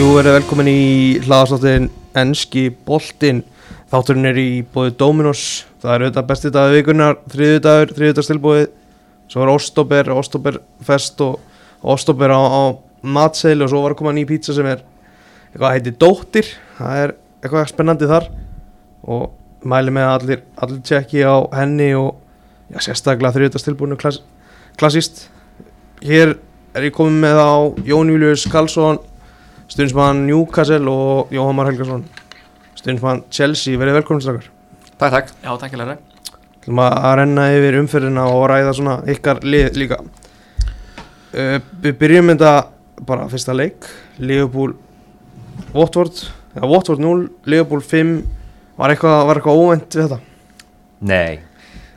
Jú, verið velkomin í hlaðastáttin Enski boltinn. Þátturinn er í bóði Dominos. Það er auðvitað besti dag vikunar Þriðudagur, þriðudagstilbóði Svo er Óstober, Óstoberfest og Óstober á, á matseil og svo var að koma ný pizza sem er eitthvað heiti Dóttir. Það er eitthvað spennandi þar. Og mæli með allir, allir tjekki á henni og já, sérstaklega þriðudagstilbóðinu klass, klassíst Hér er ég komið með á Jón Július Karlsson stundismann Newcastle og Jóhann Mar Helgarsson stundismann Chelsea, verið velkomin strakkar Takk, takk. Já, takk ég læra Þú maður að renna yfir umferðina og ræða svona ykkar lið líka. Uh, Við byrjum þetta bara fyrsta leik. Liverpool Watford. Ja, Watford 0, Liverpool 5 Var eitthvað, var eitthvað óvænt við þetta? Nei,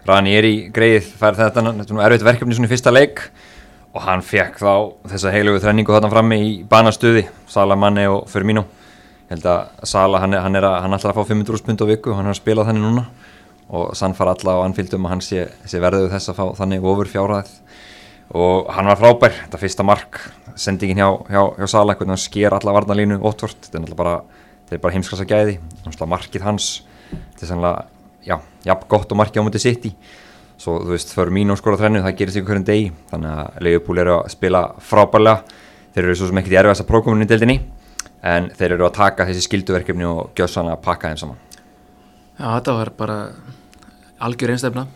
Ranieri greið fær þetta, er erfitt verkefni svona í fyrsta leik og hann fekk þá þessa heilugu þrenningu þarna frammi í banastuði Sala Manni og Firmino. Ég held að Sala, hann hann er að, hann ætlar að fá 500 pund á viku, hann er að spila þannig núna. Og sann fara alla á anfíldum að hann sé, sé verðuð þess að fá þannig ofur fjárhæð og hann var frábær, þetta fyrsta mark sendingin hjá, hjá, hjá Sala hvernig hann sker alla varnalínu ótvort þetta er náttúrulega bara, bara heimskassa gæði. Markið hans þetta er sannlega, já, jafn gott og markið á mútið sitt í svo þú veist, fyrir mín og skora þrennu, það gerist ykkur hverjum degi. Þannig að Leifupúl eru að spila frábærlega. Þeir eru svo sem ekkert í erfiðast að prókomunni í deildinni en þeir eru að taka þessi skilduverkefni og gjössan að pakka þeim saman. Já, þetta var bara algjör einstefna.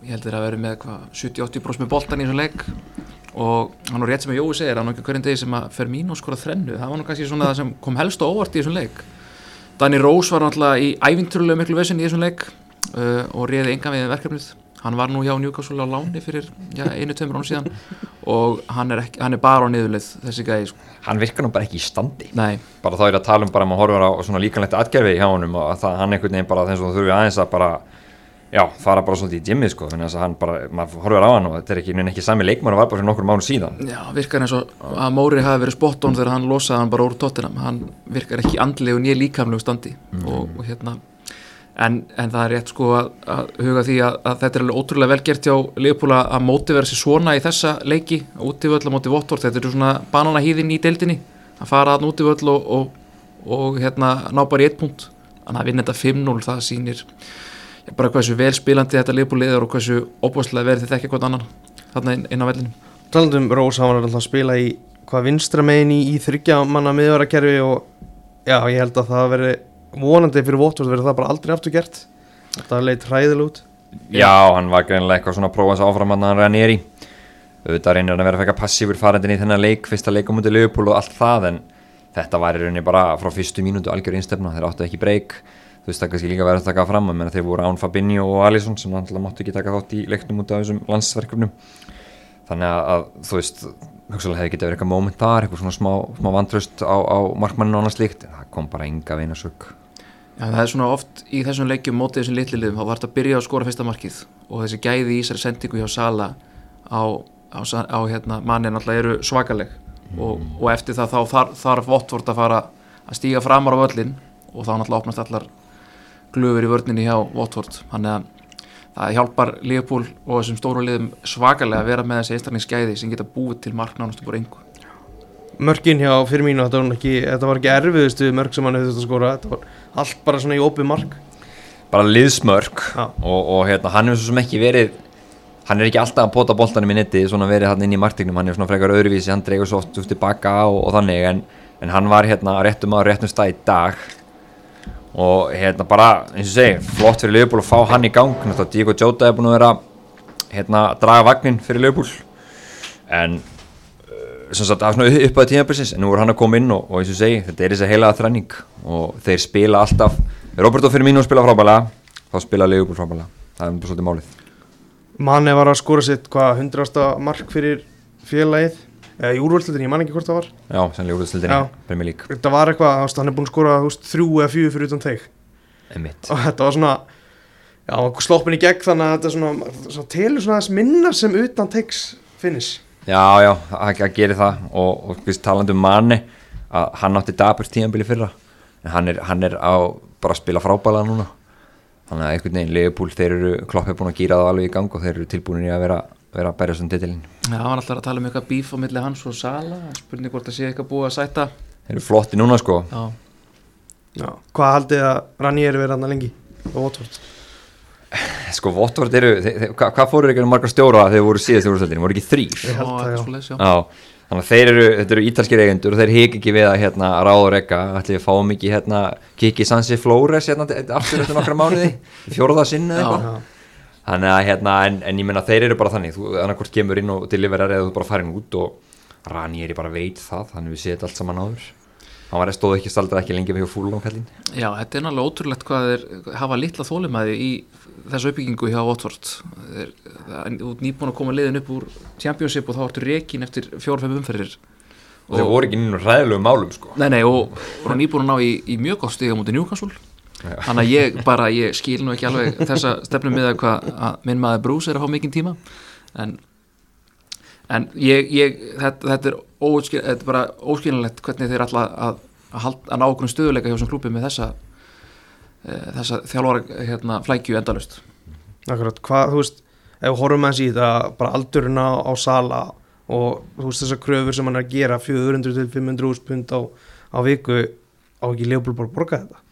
Ég held þeir að vera með hvað 70-80% með boltan í þessum leik. Og hann var rétt sem að Jói segir, hann var ekki hverjum degi sem að fer mín og skora þrennu, það var nú kannski svona það sem kom helst og óvart í þessum leik. Danny Rose var náttúrulega í ævinturlega miklu vesin í þessum leik uh, og réði enga við verkefnið hann var nú hjá Newcastle á láni fyrir já, einu, tveimur án síðan og hann er, ekki, hann er bara á niðurleið þessi gæði sko. hann virkar nú bara ekki í standi Nei. bara þá er að tala um bara að maður horfur á svona líkanlegt atgerfi hjá honum og það, hann einhvern veginn bara þess að þú þurfi aðeins að bara já, fara bara svolítið í gymmið sko þannig að hann bara, maður horfur á hann og þetta er ekki, ekki sami leikmann og var bara fyrir nokkur mánu síðan Já, virkar eins og að Móri hafi verið spot on þegar hann losaði hann bara úr tóttinam hann virkar ekki andlegu nýja líkamlegu standi mm. og, og hérna En, en það er rétt sko að, að huga því að, að þetta er alveg ótrúlega velgert hjá Leopold að mótivera sér svona í þessa leiki útivöll að móti Votvort, þetta eru svona bananahýðin í deildinni, að fara að útivöll og, og, og hérna ná bara í eitt punkt, þannig að vinna þetta 5-0 það sýnir bara hversu vel spilandi þetta Leopold liður og hversu óbúslega verður þetta ekki eitthvað annan þarna inn, inn á vellinu. Talandum Rós, hann var alltaf að spila í hvað vinstra megin í, í þryggja manna miðvarakerfi og já, ég held að það veri vonandi fyrir Votvort verður það bara aldrei aftur gert. Þetta leitt hræðil út. Já, hann var greinlega eitthvað svona að prófa þess áfram að hann reyna nýri auðvitað reynir hann að vera eitthvað passífur farandin í þennan leik, fyrsta leik á mútið Leopold og allt það en þetta var í rauninni bara frá fyrstu mínútu algjör einstefna, þeir áttu ekki breyk þú veist það kannski líka verið að taka fram að þeir voru Án Fabinho og Alisson sem náttúrulega máttu ekki taka þátt í leiknum út af þessum landsverkefnum. Þannig að þú veist hugsalega hefði getið verið eitthvað moment þar, eitthvað svona smá, smá vantröst á, á markmannin og annað slíkt en það kom bara enga vinasök Já, það er svona oft í þessum leikjum mótið þessum litli liðum, þá var þetta að byrja að skora fyrsta markið. Og þessi gæði í þessari sendingu hjá Sala á, á, á hérna, manni náttúrulega eru svakaleg. Mm. og, og eftir það þá þarf, þarf Votvort að fara að stíga framar á völlin og þá náttúrulega opnast allar glöfur í vörninni hjá Votvort þannig að það hjálpar Leopold og þessum stóru liðum svakalega að vera með þessi einstaklingsgæði sem geta búið til marknánustu búið engu Mörkin hjá fyrir mínu, þetta var ekki, þetta var ekki erfiðustu mörk sem hann hefði þetta skora. Þetta var allt bara svona í opið mark. Bara liðsmörk og, og hérna, hann hefur svo sem ekki verið hann er ekki alltaf að pota boltanum í netti svona verið hann inn í marktegnum, hann er svona frekar öðruvísi hann dreigur svo oft út tilbaka og, og þannig en, en hann var hérna réttum að réttum stað í dag. Og hérna bara, eins og segi, flott fyrir Leopold að fá hann í gang, náttúrulega Díko Jóta er búin að vera hérna að draga vagnin fyrir Leopold en sagt af svona upp að tímabilsins en nú er hann að koma inn og, og eins og segi þetta er þessi heilaða þrenning og þeir spila alltaf Roberto Firmino spila frábælega þá spila Leopold frábælega það er bara svolítið málið. Manni var að skora sitt hvað hundrasta mark fyrir félagið? Eða í úrvöldslildinni, ég man ekki hvort það var. Já, sannlega úrvöldslildinni, Þetta var eitthvað, hann er búin að veist, þrjú eða fjú fyrir utan teik. Einmitt. og þetta var svona já, sloppin í gegn þannig að þetta svona, svona telur svona Já, já, það gerir það og, og veist, talandi um manni að hann átti daburt tíanbili fyrra en hann er, hann er á bara að spila frábæla núna. Þannig að einhvern veginn Leopold, þeir eru kloppið búin að gýra það alveg í gang og þeir eru tilbúin í að vera, vera að berja svona titilin Já, hann var alltaf að tala um eitthvað bíf á milli hans og Sala spurning hvort það sé eitthvað búið að sætta. Þeir eru flotti núna sko. Já, Já. Hvað haldið að Ranieri verið hann lengi á Watford? Sko Votvort eru, hvað, hvað fóru ekki margar stjóra þegar þeir voru síðast í úrstöldinni, voru ekki þrýr Ég já. já. Já, þannig að þeir eru, þetta eru ítalskir eigendur og þeir hik ekki við að hérna ráða og rekka ætli við fáum ekki hérna Kiki Sansi Flores hérna aftur eftir nokkra mánuði fjórða sinni eða eitthvað. Þannig að hérna, en, en ég menna þeir eru bara þannig þú annarkvort kemur inn og deliverar eða þú bara farin út og Rani er bara veit það þannig við séum þetta allt saman áður hann var stóð ekki staldið ekki lengi við hjá fúlum kallinn Já, þetta er náttúrulega ótrúlegt hvað þeir hafa litla þólimæði í þessu uppbyggingu hjá það- Þú ert nýbúin að koma liðin upp úr Championship og þá ertu rekin eftir fjór-fem umferðir. Og þeir voru ekki nýnum ræðilegu málum sko. Nei, nei, og voru nýbúin að ná í, í mjög gott stiga mútið Newcastle. Þannig að ég bara, ég skil nú ekki alveg þessa stefnum með að hvað að minn maður Bruce er að fá mikinn tíma. En, en ég, ég þetta, þetta, er óskil, þetta bara óskilinlegt hvernig þeir ætla að, að, að ná okkur stöðuleika hjá þessum klúpi með þessa e, þessa þjálfara hérna, flækju endalust Akkurat, hvað, þú veist ef við horfum aðeins í þetta, bara aldurinn á, Sala og þú veist þessar kröfur sem hann er að gera 400 til 500 úrspund á, á viku á ekki Leopold bara borga þetta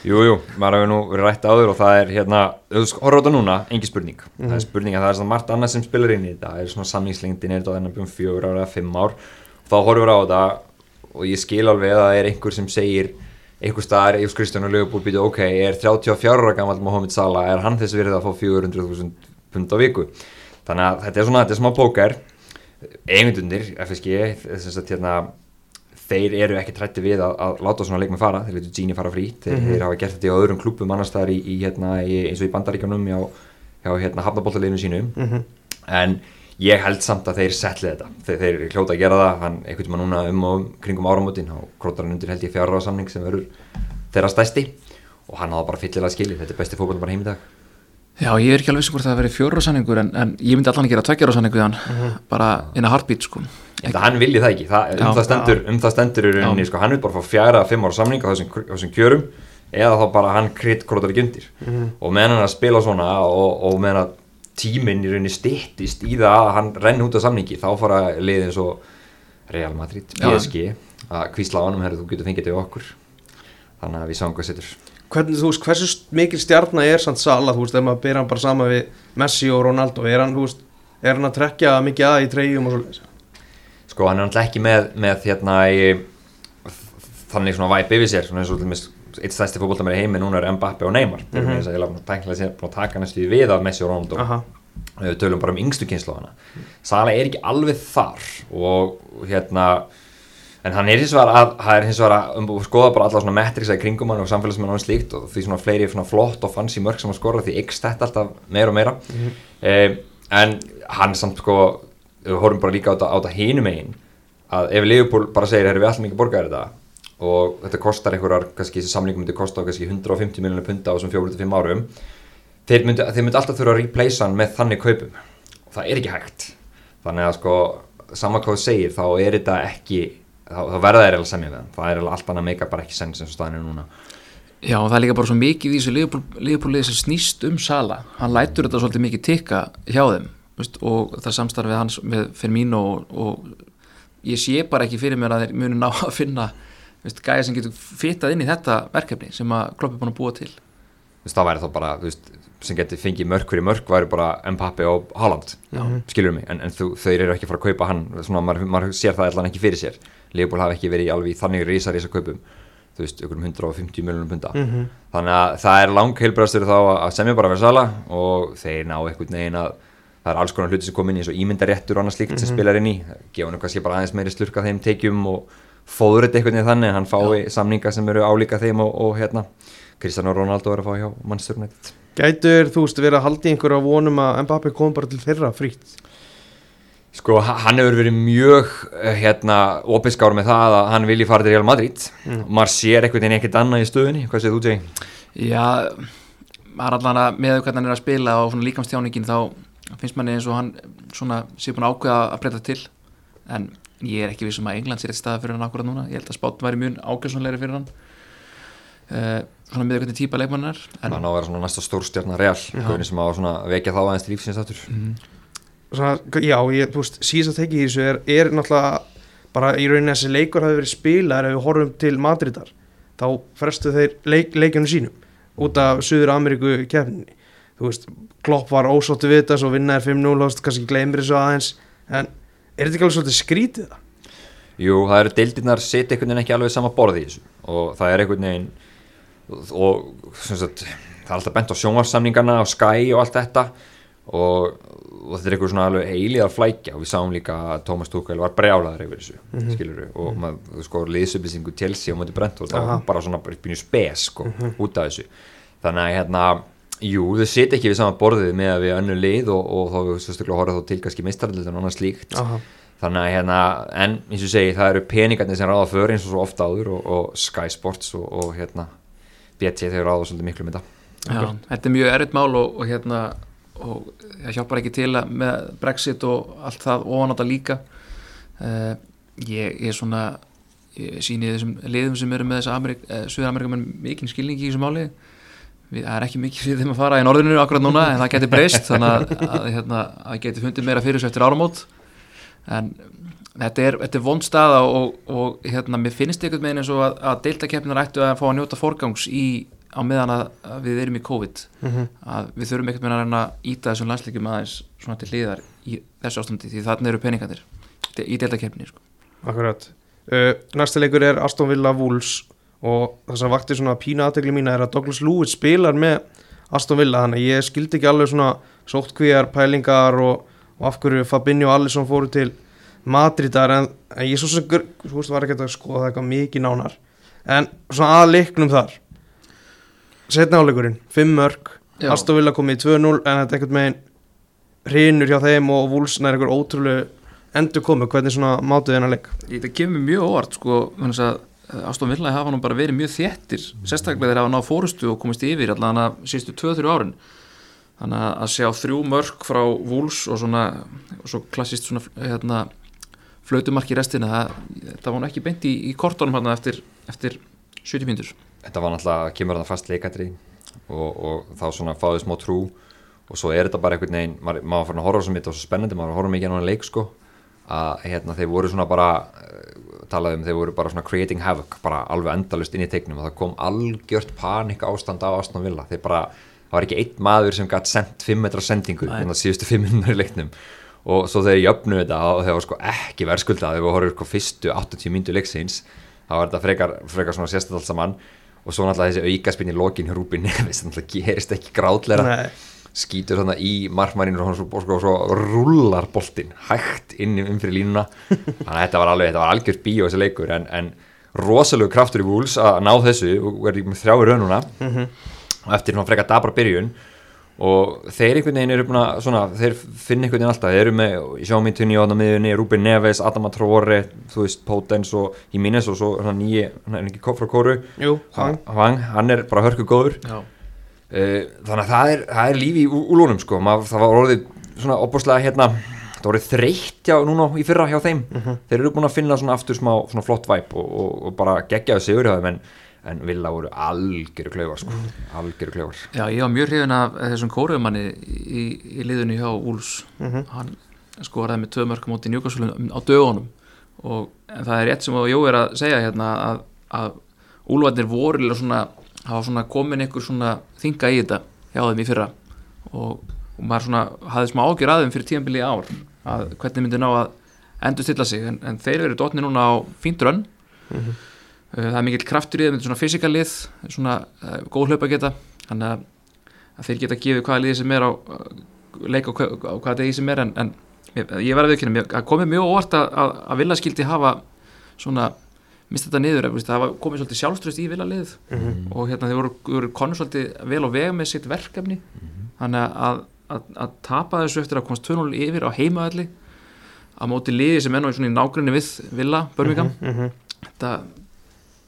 Jú, jú, maður hefur nú rætt áður og það er hérna, horfður á þetta núna, engin spurning. Það er spurning að það er svona margt annað sem spilar inn í þetta. Það er svona samningslengdin, er þetta þennan um fjögur ára eða fimm ár, þá horfur á þetta og ég skil alveg að það er einhver sem segir einhver staðar, Jós Kristján og Leopold býtu, ok, er 34 ára gammal Mohamed Salah, er hann þess verið að fá 400.000 pund á viku? Þannig að þetta er svona, þetta er smá póker. Eigundundir, FSG þess að hérna þeir eru ekki trætti við að, að láta svona leikmenn fara, þeir veitu Gini fara frí þeir, þeir hafa gert þetta í öðrum klubum annars staðar í, í, hérna, í, eins og í bandaríkjónum hjá, hjá hérna, hafnaboltaleginu sínu. Mhm. en ég held samt að þeir setli þetta, þeir, þeir hljóta að gera það. Hann einhvern tíma núna um og um kringum áramótin og krótar hann undir held ég fjárra samning sem verður þeirra stæsti og hann hafa bara fyllilega skilið, þetta er besti fókból bara heim í dag. Já, ég er ekki alveg vissi hvort það verið fjóra sanningur en, en ég myndi allan að gera tveggjára sanningu við hann. Bara in a heartbeat sko Ég held að hann vilji það ekki, það, um, Já. það stendur, um það stendur í rauninni, Já. sko, hann vil bara fá fjara að fimm ára samning á þessum, þessum kjörum eða þá bara hann krydd krótar ekki undir og meðan hann er að spila svona og, og meðan að tíminn í rauninni styttist í það að hann renni út af samningi þá fara liðin svo Real Madrid, Já. PSG að kvísla á honum, herri, þú getur fengið þetta í okkur. Þannig að við sáum hvað setur. Hvernig, þú veist, hversu mikil stjarnar er samt Sala, þú veist, ef maður byrja hann bara sama við Messi og Ronaldo, er hann, þú veist er hann að trekja mikið að í treyjum og svoleiðis sko hann er náttúrulega ekki með, með hérna í, þannig svona væp yfir sér svona eins og til dæmis eitt stærsti fótboltamæri í heimi núna er Mbappe og Neymar. Mm -hmm. þess að ég lafði tæknilega sér búin að taka næstu því við af Messi og Ronaldo. Aha, við tölum bara um yngstu kynsluðana Sala er ekki alveg þar og hérna en hann er hins vegar að, hann er hins vegar að um, skoða bara alla svona metriksa í kringum hann og samfélagsmenn og slíkt og því svona fleiri svona flott og fancy mörg sem að skora því ykst þetta alltaf meira og meira. Mm en hann samt sko við horfum bara líka á þetta, hinum megin að ef Liverpool bara segir við alltaf mikið borgaðir þetta og þetta kostar einhverjar, kannski þessi samlingum myndi kosta kannski 150 miljonar punta á þessum 4-5 árum þeir myndi, þeir myndi alltaf þurfa að replacea hann með þannig kaupum. Og það er ekki hægt. Þannig að sko, sama hvað þú segir þá er þetta ekki þá, þá verða þeir að semja með hann. Það er allt annað meika bara ekki sens eins og staðan er núna. Já, og það er líka bara svo mikið í þessu Liverpool-liðið sem snýst um Sala hann lætur þetta svolítið mikið tikka hjá þeim veist, og það samstarfið hans með Firmino og, og ég sé bara ekki fyrir mér að þeir munu ná að finna veist, gæja sem getur fitað inn í þetta verkefni sem að Klopp er búin að búa til. Þú veist, það væri þá bara, þú veist, sem getur fengið mörg fyrir mörg væri bara Mbappe og Haaland skilur mig, en, en þú, þeir eru ekki að fara að kaupa hann, svona, maður, maður sér það allan ekki fyrir sér. Leopold hafi ekki verið í alveg í þannig rísa rísa kaupum, þú veist, ykkur um 150 miljonum punta, þannig að það er lang heilbrastur þá að semja bara við Sala og þeir ná einhvern veginn að það er alls konar hluti sem kom inn í eins og ímyndaréttur og annað slíkt sem spilar inn í, gefa hann kannski bara aðeins meiri slurka þeim tekjum og fóður þetta einhvern veginn þannig að hann fái samninga sem eru álíka þeim og, og hérna. Cristiano Ronaldo er að fá hjá Manchester United. Gætur, þú veist, að halda í einhverja vonum að Mbappe kom bara til þeirra frítt? Sko, ha- hann hefur verið mjög eh, hérna, opiskár með það að hann vilji fara til Real Madrid. Maður sér einhvern veginn ekkert annað í stöðunni. Hvað segir þú, Jay? Já, maður allan að með hvernig hann er að spila og svona líkamstjáningin þá finnst manni eins og hann svona sé búin að ákveða að breyta til. En ég er ekki vissum að England sér eitt staða fyrir hann akkurat núna, ég held að spátt væri mjög ákveðsonleiri fyrir hann. Uh, svona með hvernig típa leikmann en hann á að vera svona næsta stórstjarnar Real hvernig sem á að svona vekja þá aðeins til lífsins aftur. Svona, já, ég, þú veist, síðast að tekið í þessu er, er náttúrulega bara í rauninni þessi leikur hafi verið spilaðar ef við horfum til Madridar þá frestu þeir leik, leikjunum sínum út af Suður Ameríku keppninni þú veist, Klopp var ósóttu við þetta svo vinnaði 5-0, þú veist, kannski gleymir þessu aðeins. En er þetta ekki alveg svolítið skrítið það? Jú, það eru deildirnar setja einhvern veginn ekki alveg sama borði í þessu. Og það er einhvern veginn og sagt, það er alltaf bent á sjónvarsamningarna og Sky og allt þetta. Og, og þetta er einhver svona alveg eilíðar flækja. Og við sáum líka að Thomas Tuchel var brjálaður yfir þessu, mm -hmm. skilur við og maður, þú sko, liðsupplýsingu Chelsea og mútið brent og það var bara svona byrju spes sko, mm -hmm. út af þessu. Þannig að hérna Jú, þau setja ekki við sama borðið með að við önnu lið og, og þá við sérstaklega horfum þá til kannski mistarallit og annað slíkt. Aha. þannig að hérna, en eins og segi það eru peningarnir sem ráða för eins og svo ofta áður og, og Sky Sports og, og hérna BT þau ráða svolítið miklu með það Já, þetta er mjög erriðt mál og hérna og það hjálpar ekki til með Brexit og allt það ofanáta líka. Uh, ég, ég er svona ég síni þessum liðum sem eru með þessa Amerik, eh, Suður-Amerikamenn mikinn skilningi í þessu máli við, það er ekki mikið fyrir þeim að fara í norðinu akkurat núna en það getur breyst þannig að, að, hérna, að getur fundið meira fyrir þessu eftir áramót en þetta er, er vond staða og, og hérna, mér finnst einhvern veginn eins og að, að deildakeppninar ættu að fá að njóta forgangs í, á meðan að, að við erum í COVID mm -hmm. að við þurfum einhvern veginn að reyna að íta þessum landsleikum aðeins svona til hliðar í þessu ástandi því þarna eru peningarnir í deildakeppni sko. Akkurat uh, Næsta leikur er Aston Villa Wolves og það sem vakti svona pína aðtegli mína er að Douglas Lewis spilar með Aston Villa þannig að ég skildi ekki alveg svona sóttkvíjar, pælingar og, og af hverju Fabinho og Alisson fóru til Madridar en, en ég svo sem þú veist var ekki að skoða það eitthvað mikið nánar. En svona að leiknum þar. Setna áleikurinn, 5 mörg Aston Villa komið í 2-0 en þetta er einhvern meginn hrinur hjá þeim og Wolfsson er einhver ótrúlega endur komið, hvernig svona mátuð þennan leik? Þetta kemur mjög óvart sko, þannig að Aston Villa hafa nú bara verið mjög þéttir sérstaklega þeir hafa náð fórustu og komist yfir allavega sístu 2-3 árin. Þannig að sjá þrjú mörg frá Wolves og svona og svo klassist svona hérna, flautumarki restina það, það var nú ekki beint í, í kortónum hérna eftir, eftir 70 mínutur Þetta var náttúrulega, kemur það fast leikatri og, og þá svona fáið smá trú og svo er þetta bara einhvern veginn maður, maður fann að horfa svo mikið og svo spennandi maður horfa mikið á hann leik sko að hérna, þeir voru svona bara talaðum, þeir voru bara svona creating havoc bara alveg endalust inn í tegnum og það kom algjört panik ástand á Aston Villa. Þeir bara, það var ekki einn maður sem gætt sendt 5 metra sendingu þannig að síðustu 5 minnur í leiknum. Og svo þegar ég öfnu þetta og þeir var sko ekki verðskuldað þegar við horfum sko fyrstu 80 mínutu leiksins þá var þetta frekar, frekar svona sérstæðalt saman. Og svo náttúrulega þessi aukaspinn í lokin Neves, það gerist ekki gráðleira skýtur svona í markmærinu og svo, svo, svo rullar boltin hægt inn um fyrir línuna. Þannig að þetta var alveg, þetta var algjört bíó þessi leikur en, en rosalega kraftur í vúls að ná þessu og með þrjá í raununa mm -hmm. eftir svona freka dabra byrjun. Og þeir einhvern veginn eru búin svona, þeir finn einhvern veginn alltaf, þeir eru með Sjámi Tunni á það miðunni, Rúbin Neves, Adama Traore þú veist, Potens og Jiménez og svo nýji, hann er ekki frá kóru. Jú, Hang. Hang, hann er bara hörku góður Já þannig að það er, það er lífi í úlunum sko, Mað, það var orðið svona opbúrslega hérna, það var orðið þreytt já, núna í fyrra hjá þeim, mm -hmm. þeir eru búin að finna svona aftur smá svona flott væp og, og, og bara gegjaðu sig yfir það, en, en Villa voru algjöru klöfar sko, algjöru klöfar. Já, ég var mjög hrifin af þessum kóruðumanni í, í liðunni hjá Úls, mm -hmm. hann skoraði með tvö mörgum út í Newcastle á dögunum og það er rétt sem Jó er að segja hérna að, að Úlvarnir voru svona það var svona komin einhver svona þinga í þetta hjá þeim í fyrra og, og maður svona hafði smá ágjör aðeim fyrir tíanbili ár að hvernig myndi ná að endur stilla sig. En, en þeir eru dotni núna á fínt rönn. Mm -hmm. það er mikill kraftur í þeim, svona fysikalið svona uh, góð hlaupa geta þannig að, að þeir geta gefið hvaða liði sem er á leika á, á hvaða degi sem er. En, en ég, ég verði að viðkynna, það komið mjög óvart að, að, að vilja skildi hafa svona mista þetta niður, það komið svolítið sjálfströst í vilalið mm -hmm. og hérna þeir voru, voru konur svolítið vel á vega með sitt verkefni Mm -hmm. þannig að, að, að tapa þessu eftir að komast 2-0 yfir á heimaðalli á móti liði sem enn og í nágrunni við Villa, Birmingham mm -hmm. þetta,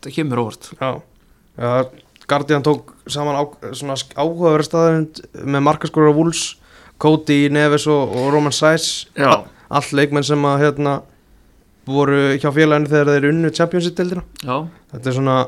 þetta kemur óvart Já, ja, Guardian tók saman á, áhugaverð staðarind með markaskórar á Wools Cody, Neves og, og Roman Sæs all leikmenn sem að hérna voru hjá félaginu þegar þeir unnu Championship-deildina Já. þetta er svona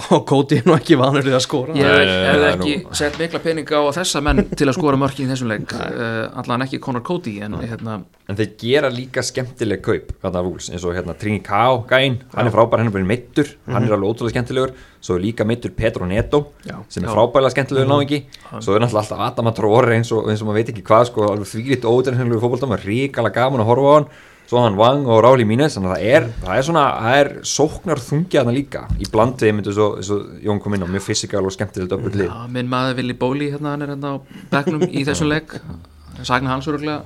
og Cody er nú ekki vanur við að skora. Ég hef er ekki nú- sett mikla peninga á þessa menn til að skora mörk í þessum leik. Uh, allan ekki Conor Cody en hérna, En þeir gera líka skemmtileg kaup Þarna Vúls, eins og hérna Trini K.A. gæinn, hann er frábær, hann er bara meittur hann er alveg ótrúlega skemmtilegur, svo er líka meittur Petro Neto, Já. sem er frábærlega skemmtilegur náðingi, svo er náttúrulega alltaf Adama Traore eins og, eins og maður veit ekki hvað sko, alveg þvílitt ódrennilegur fótboltam ríkala gaman að horfa á hann, svo hann Wang og Ráli Mínes, þannig að það er, það er svona það er sóknar þungja þarna líka. Í blandið myndu svo, svo Jón kom inn á mjög fysikal og skemmtilegt öppur lið já, minn maður Vili Bóli hérna, hann er hérna á bekknum í þessum leik sagna hans öruglega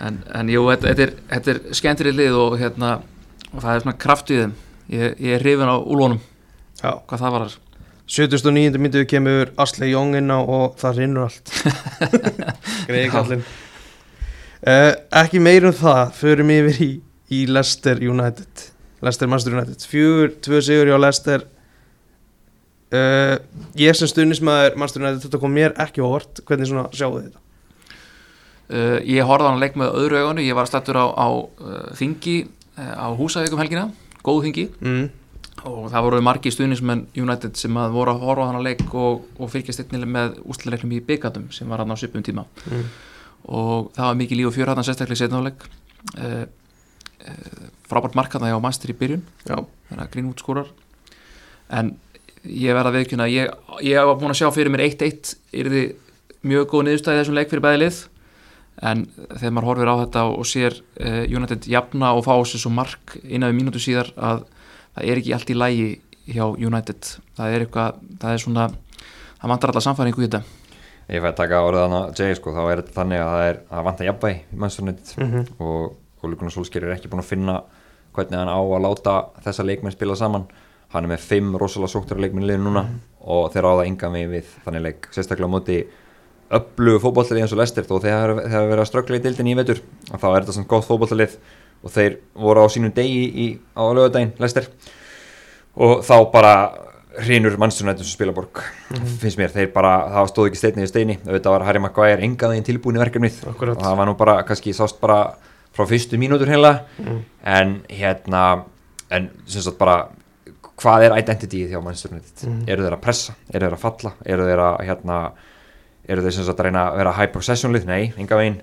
en, en jú, þetta, þetta er, þetta er skemmtirið lið og hérna og það er svona kraft í þeim. Ég, ég er hrifin á úlónum, Já. hvað það var 79. myndu kemur Asli Jóng inn á og það rinnur allt. Greiði kallinn uh, ekki meir um það. Förum yfir í, í Leicester United. Leicester Manchester United. Fjögur, tvö sigur hjá Leicester. Uh, ég sem stuðnismæður Manchester United þetta kom mér ekki óvart. Hvernig svona sjáu þetta? Uh, ég horfði á hann leik með öðru auganu ég var stættur á, á þingi á húsavíkum helgina, góð þingi. Mm. og það voru margi stuðnismenn United sem að voru að horfa á hana leik og, og fylgjast einnilega með úsluleiknum í byggatum sem var hann á svipum tíma. Mm. Og það var mikið líf og fjör hann sérstaklega í setnáleik uh, uh, frábært mark hann hjá Master í byrjun. Já, þannig að Greenwood skorar. En ég verða að viðkjöna ég, ég var búin að sjá fyrir mér 1-1 er þið mjög góð niðurstæði þessum leik fyrir bæði lið. En þegar maður horfir á þetta og sér uh, United jafna og fá sér svo mark innan við mínútu síðar að það er ekki allt í lægi hjá United. Það er eitthvað, það er svona það vantar alltaf samfæringu í þetta Ég fæ að taka orðið hana Jay sko, þá er þetta þannig að það er að vanta jafnvægi í mannstofnit Mhm. og Ole Gunnar Solskjær er ekki búin að finna hvernig hann á að láta þessa leikmenn spila saman. Hann er með fimm rosalega sóktara leikmenn í liðinu núna og þeir á það enga mig við þannig leik, sérstaklega á móti öflugu fótballtalið eins og Lester þó þegar þeir hafa verið að ströggla í dildin í vetur þá er þetta svona góð fótballtalið og þeir voru á sínum degi í, á lögadaginn Lester og þá bara hrínur mannstunættum sem spilaborg finnst mér, þeir bara, það stóð ekki steinni við steini, auðvitað var Harry Maguire engaðin tilbúin í verkefnið. Akkurat. og það var nú bara, kannski sást bara frá fyrstu mínútur heila en hérna en sem sagt bara, hvað er identityið hjá mannstunættit, eru þeir að pressa? Eru þeir að falla, eru þeir að hérna, eru þeir sem sagt að reyna að vera high possession lið, nei, enga veginn.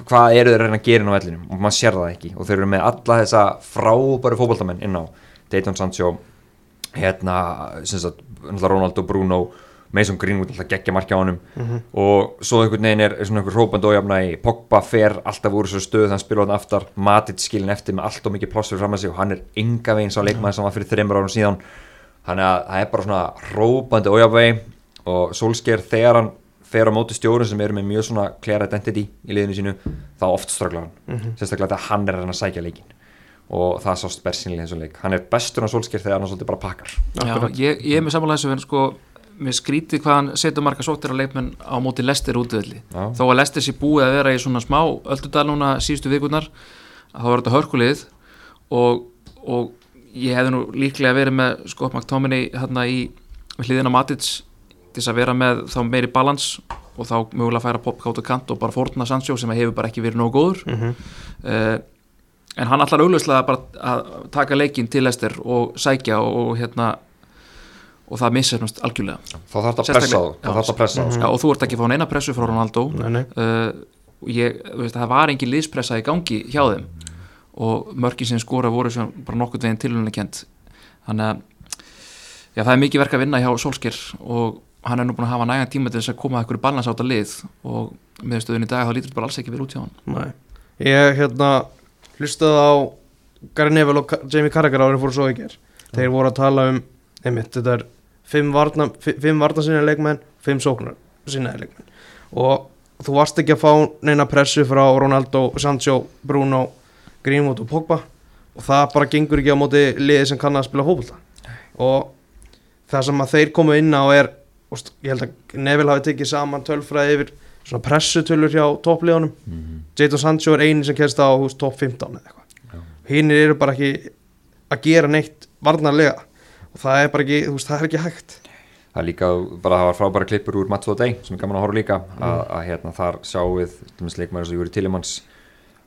Hvað eru þeir að reyna að gera inn á vellinum? Og maður sér það ekki. Og þeir eru með alla þessa frábæru fótboltamenn inn á Dayton Sancho hérna, sem sagt, náttúrulega Ronaldo Bruno, Mason Greenwood alltaf geggja markja á honum. Og svo einhvern veginn er, er svona einhver hrópandi ójafna í Pogba fer alltaf úr þessu stöð þannig að spila hann aftar, Matit skilin eftir með allt og mikið pláss fyrir fram að sig og hann er enga veginn sá leikmaður sem var fyrir þreymur árum síðan. Þannig að það er bara svona hrópandi ójafvegi og Solskjær þegar hann fer á móti stjórun sem eru með mjög svona clear identity í liðinu sínu þá oft strögglar hann. Sérstaklega þegar hann er reyna að sækja leikin og það sást bersinlega eins og leik. Hann er bestur á Solskjær þegar hann svolítið bara pakkar. Já, ég, ég er með samanlega þessu en sko mér skrítið hvað hann setur marga sóttir að leikmenn á móti Lester útvöldi þó að Lester sé búið að vera í svona smá öldudal núna síðustu vikurnar að þá var þetta hörkulið og, og ég hefði nú líklega verið með Scott McTominay hérna í hliðina Matits til þess að vera með þá meiri balans og þá mögulega færa popkátt og kant og bara fórna Sancho sem hefur bara ekki verið nógu góður. Mhm. uh, en hann allar augljóslega bara að taka leikinn til Lester og sækja og, og hérna og það missast algjörlega. Þá þarf þetta að pressa Já. þarf þetta að pressa á. Já, og þú ert ekki að fá neina pressu frá Ronaldo. Nei, nei. uh, og ég, þú veist, það var engin liðspressa í gangi hjá þeim. Og mörkin sem skora voru sem bara nokkurn veginn tilhörlega kent þannig að já, það er mikið verk að vinna hjá Solskjær og hann er nú búin að hafa nægan tíma til þess að koma að einhverju balans átt að lið. Og með stöðun í dag þá lítur þetta bara alls ekki vel út hjá hann Nei. Ég hérna hlustaði á Gary Neville og Jamie Carragher árið fóru svo ekki er þeir voru að tala um einmitt, þetta er fimm varna, varna sinna leikmenn fimm sóknar sinna leikmenn. Og þú varst ekki að fá neina pressu frá Ronaldo, Sancho, Bruno Greenwood og Pogba. Og það bara gengur ekki á móti liði sem kann að spila fótbolta. Og það sem að þeir komu inn á er ég held að Neville hafi tekið saman tölfræði yfir svona pressutölur hjá toppliðunum. Jadon Sancho er eini sem kemst á hús, top 15 eða eitthvað. Hinnir eru bara ekki að gera neitt varnarlega. Og það er bara ekki, þú veist, það er ekki hægt. Það er líka bara það var frábæra klippur úr Matts og Day sem er gaman að horfa líka að, að hérna þar sjáum við til dæmis leikmæður sem Júri Tillemans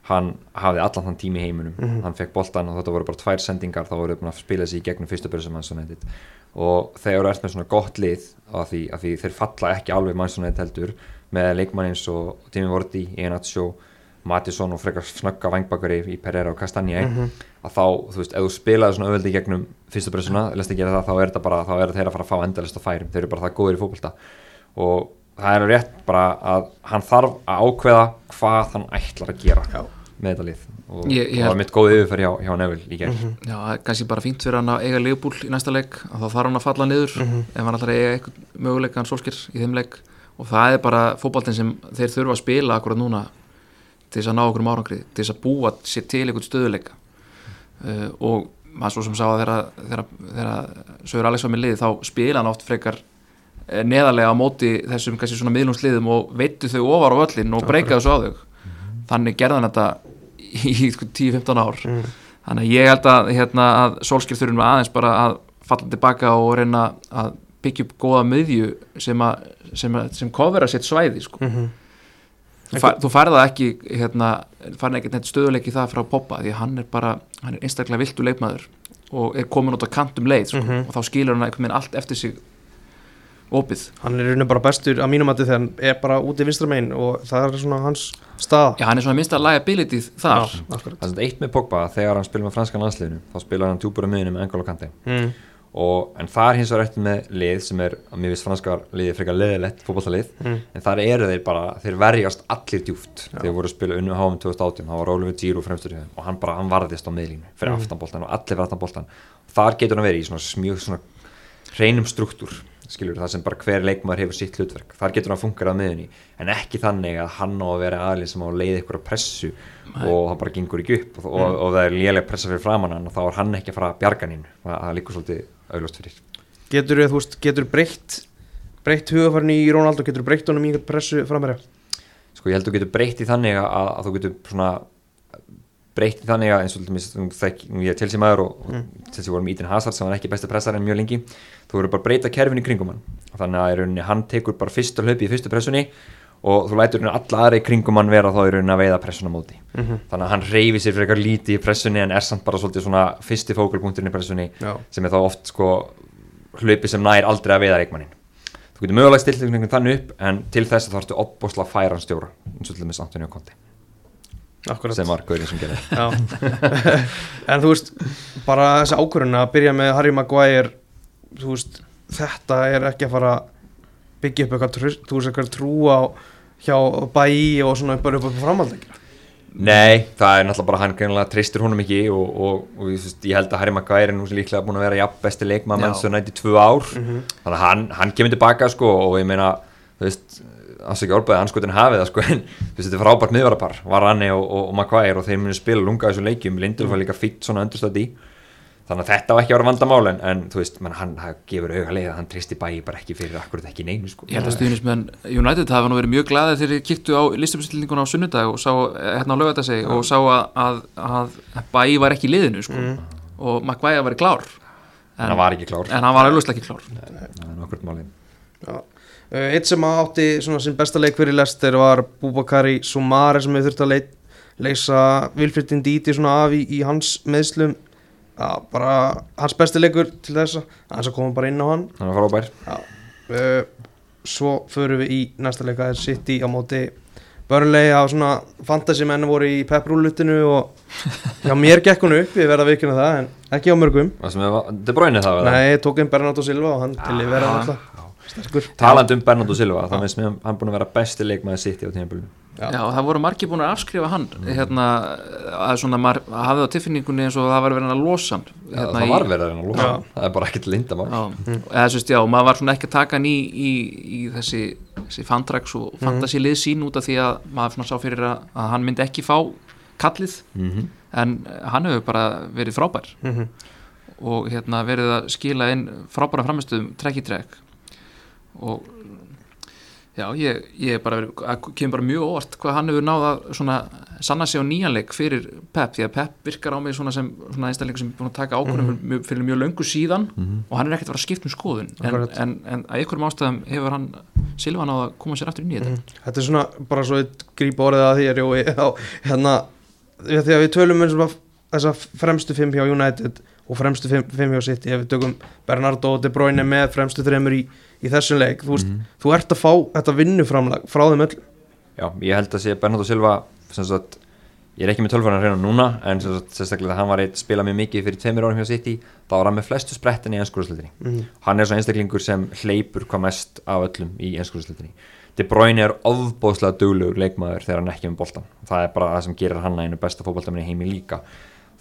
hann hafði allan þann tími heiminum. Hann fekk boltan og þetta voru bara tvær sendingar þá voru búin að spila sig í gegnum fyrstu byrju sem nefndit og þegar þú ert með svona gott lið af því, af því þeir falla ekki alveg mannsónið heldur með leikmann eins og Timi Vorti, Einatsjó Matisson og frekar snögga vangbakari í Pereira og Kastanje að þá, þú veist, ef þú spilaði svona auðveldi gegnum fyrstu bressuna, lest ekki gera það, þá er þetta bara þá er þeir að fara að fá endalist að færum, þeir eru bara það góðir í fótbolta. Og það er rétt bara að hann þarf að ákveða hvað hann ætlar að gera Já. með þetta lið. Og Ég- ég það var held- mitt góð yfirferð hjá, hjá Neville í gerð Já, það er kannski bara fínt fyrir hann að eiga leifbúl í næsta leik og þá þarf hann að falla niður. Ef hann að eiga möguleika hann sólskir í þeim leik og það er bara fótboltinn sem þeir þurfa að spila akkurat núna til þess að ná okkur um árangri til þess að búa sér til eitthvað stöðuleika uh, og maður svo sem sá að þegar Sögur Alex var með lið þá spila hann oft frekar eh, neðarlega á móti þessum kannski svona miðlungsliðum og veitu þau ofar á völlin og breyka þessu á þau. Þannig gerði hann þetta í 10-15 ár. Þannig að ég held að, hérna, að Solskjær þurfum aðeins bara að falla tilbaka og reyna að byggja upp góða miðju sem, að, sem, að, sem kofera sitt svæði sko. þú, fær, þú færða ekki hérna, færða ekki neitt stöðuleiki það frá Poppa því hann er bara, hann er einstaklega viltu leikmaður og er komin út á kantum leið sko, og þá skilur hann einhvern veginn allt eftir sig opið hann er í rauninu bara bestur að mínum að þegar hann er bara úti vinstra megin og það er svona hans stað Já, hann er svona minnst að liability þar Já, akkurat. það er eitt með Pogba þegar hann spilur með franskan landsliðinu þá spilur hann djúpur á miðinu með Engolo Kante mm. Og, en það er hins vegar eftir með lið sem er, að mér finnst franskar liðið frekar leðilegt fótballtalið, Mm. en þar eru þeir bara þeir verjast allir djúft þeir voru að spila unnu HM 2018, það var Oliver Giroud fremstur í þeim og hann bara, hann varðist á miðlínu fyrir Mm. aftanboltan og allir fyrir aftanboltan þar getur hann verið í svona mjög svona hreinum struktúr skilur það sem bara hver leikmaður hefur sitt hlutverk. Þar getur hann funkar á miðunni en ekki þannig að hann á að vera aðlið sem á að leiða ykkur að pressu og það bara gengur ekki upp. Og, og, og það er lélega pressa fyrir framann og þá er hann ekki að fara að bjarga hann það, það líkur svolítið augljóst fyrir. Getur þú veist, getur breytt breytt hugafærni í Rónald og getur breytt honum í einhvern pressu framherja? Sko ég held að þú getur breytt í þannig að, að þú getur svona breytt í þannig að eins og nú ég er Chelsea maður og, og Chelsea voru með Eden Hazard sem var ekki besti pressar en mjög lengi. Þú verður bara breyta kerfin í kringum hann. Þannig að hann tekur bara fyrsta hlaupi í fyrstu pressunni og þú lætur rauninni alla aðra í kringum hann vera þá í rauninni að veiða pressuna á móti. Þannig að hann reyfi sér fyrir eitthvað lítið í pressunni en er samt bara svolítið svona fyrsti fókulpunkturinn í pressunni Já. sem er þá oft sko hlaupi sem nær aldrei að veiða reikmannin þú getur mögulega stilt einhvern þannig upp en til þess að þá ertu opbósla færan stjóra eins og til dæmis Antonio Conte. Akkurat sem var gaurinn sem gerði. En þú veist bara þessi ákvörðun að byrja með Harry Maguire þú veist, þetta er ekki að fara byggja upp eitthvað, þú veist, eitthvað trú á hjá bæi og svona bara upp á framhaldekja Nei, það er náttúrulega bara hann greinlega treystir honum ekki og, og, og veist, ég held að Harry Maguire er nú líklega búin að vera jafn besti leikmann Já. menn sem nætti tvö ár. Þannig að hann, hann kemur tilbaka sko og ég meina, þú veist afsækja orðbæði anskotin hafið það sko en þetta er frábært miðvarapar, Varane og, og, og Maguire og þeir munu spila lunga þessu leikjum. Lindelöf var líka fýtt svona understöð í þannig að þetta var ekki að vera vandamál en, en þú veist, man, hann gefur auga leið að hann treysti bæi bara ekki fyrir akkurat ekki neinu sko. Ég held að stuðnismenn United hafa nú verið mjög glaðið þegar þeir kíktu á listabestillinguna á sunnudag og sá, eh, hérna á lögatarsegi og sá að, að, að Bæ var ekki liðinu sko. og Maguire var klár. En hann var ekki klár, en hann var auðvitað ekki klár. Það er nokkur málið. Já. Uh, eitt sem átti svona sin besta leik fyrir Lester var Búbakari Sumare sem hefur þurft að leit, leysa Vilfriðin Díti svona af í, í hans meðslum Já, bara hans besti leikur til þessa hans að koma bara inn á hann hann var frábær. Uh, svo förum við í næsta leika er City á móti Burnley á svona fantasy menn voru í pepprúlutinu og já mér gekk hún upp, ég verða að vikina það en ekki á mörgum Það sem bráinni það eða? Nei, tók einn Bernardo Silva og hann til í vera Já. alltaf Talandi um Bernardo Silva, það finnst mér hann búin að vera besti leikmaði sitt í á tímabilinu Já. Já, það voru margir búin að afskrifa hann hérna, að svona maður hafði á tilfinningunni eins og það var verið að losa hann hérna, Það í- var verið að losa hann. Það er bara ekkert lindamál Já, eða þú veist, já, maður var svona ekki að taka hann í, í, í þessi, þessi fandrax og fantasy lið sín út af því að maður svona sá fyrir að, að hann myndi ekki fá kallið. Mm en hann hefur bara verið frábær. Mhm. og hérna verið að skila inn frábæra framistöðum trekk í trekk og já, ég, ég bara að- kemur bara mjög óvart hvað hann hefur náð að svona sanna sig á nýjanleik fyrir Pep því að Pep virkar á mig svona sem svona einstakleik sem er búin að taka ákvörðum fyrir, fyrir mjög löngu síðan og hann er ekkert að fara að skipta um skoðun. En, en, en að einhverjum ástæðum hefur hann Silva náð að koma sér aftur í þetta. Þetta er svona bara svo eitt grípa orðið að því er Jói á hérna því að að við tölum um svona þessa fremstu fimm hjá United og fremstu fimm, hjá sitt ef við tökum Bernardo og De Bruyne með fremstu þreymur í, í þessum leik þú, veist, Mhm. þú ert að fá þetta vinnuframlag frá þeim öll Já, ég held að sé Bernardo Silva sagt, ég er ekki með tölfæran að reyna núna en sagt, sérstaklega hann var eitt spila mjög mikið fyrir tveimur árum hjá City þá var hann með flestu sprettin í ennskúraslutinni mm. hann er svo einstaklingur sem hleypur hvað mest af öllum í ennskúraslutinni De Bruyne er ofbóðslega duglegur leikmaður þegar hann ekki með boltan það er bara það sem gerir hann einu besta fótboltaminni heimi líka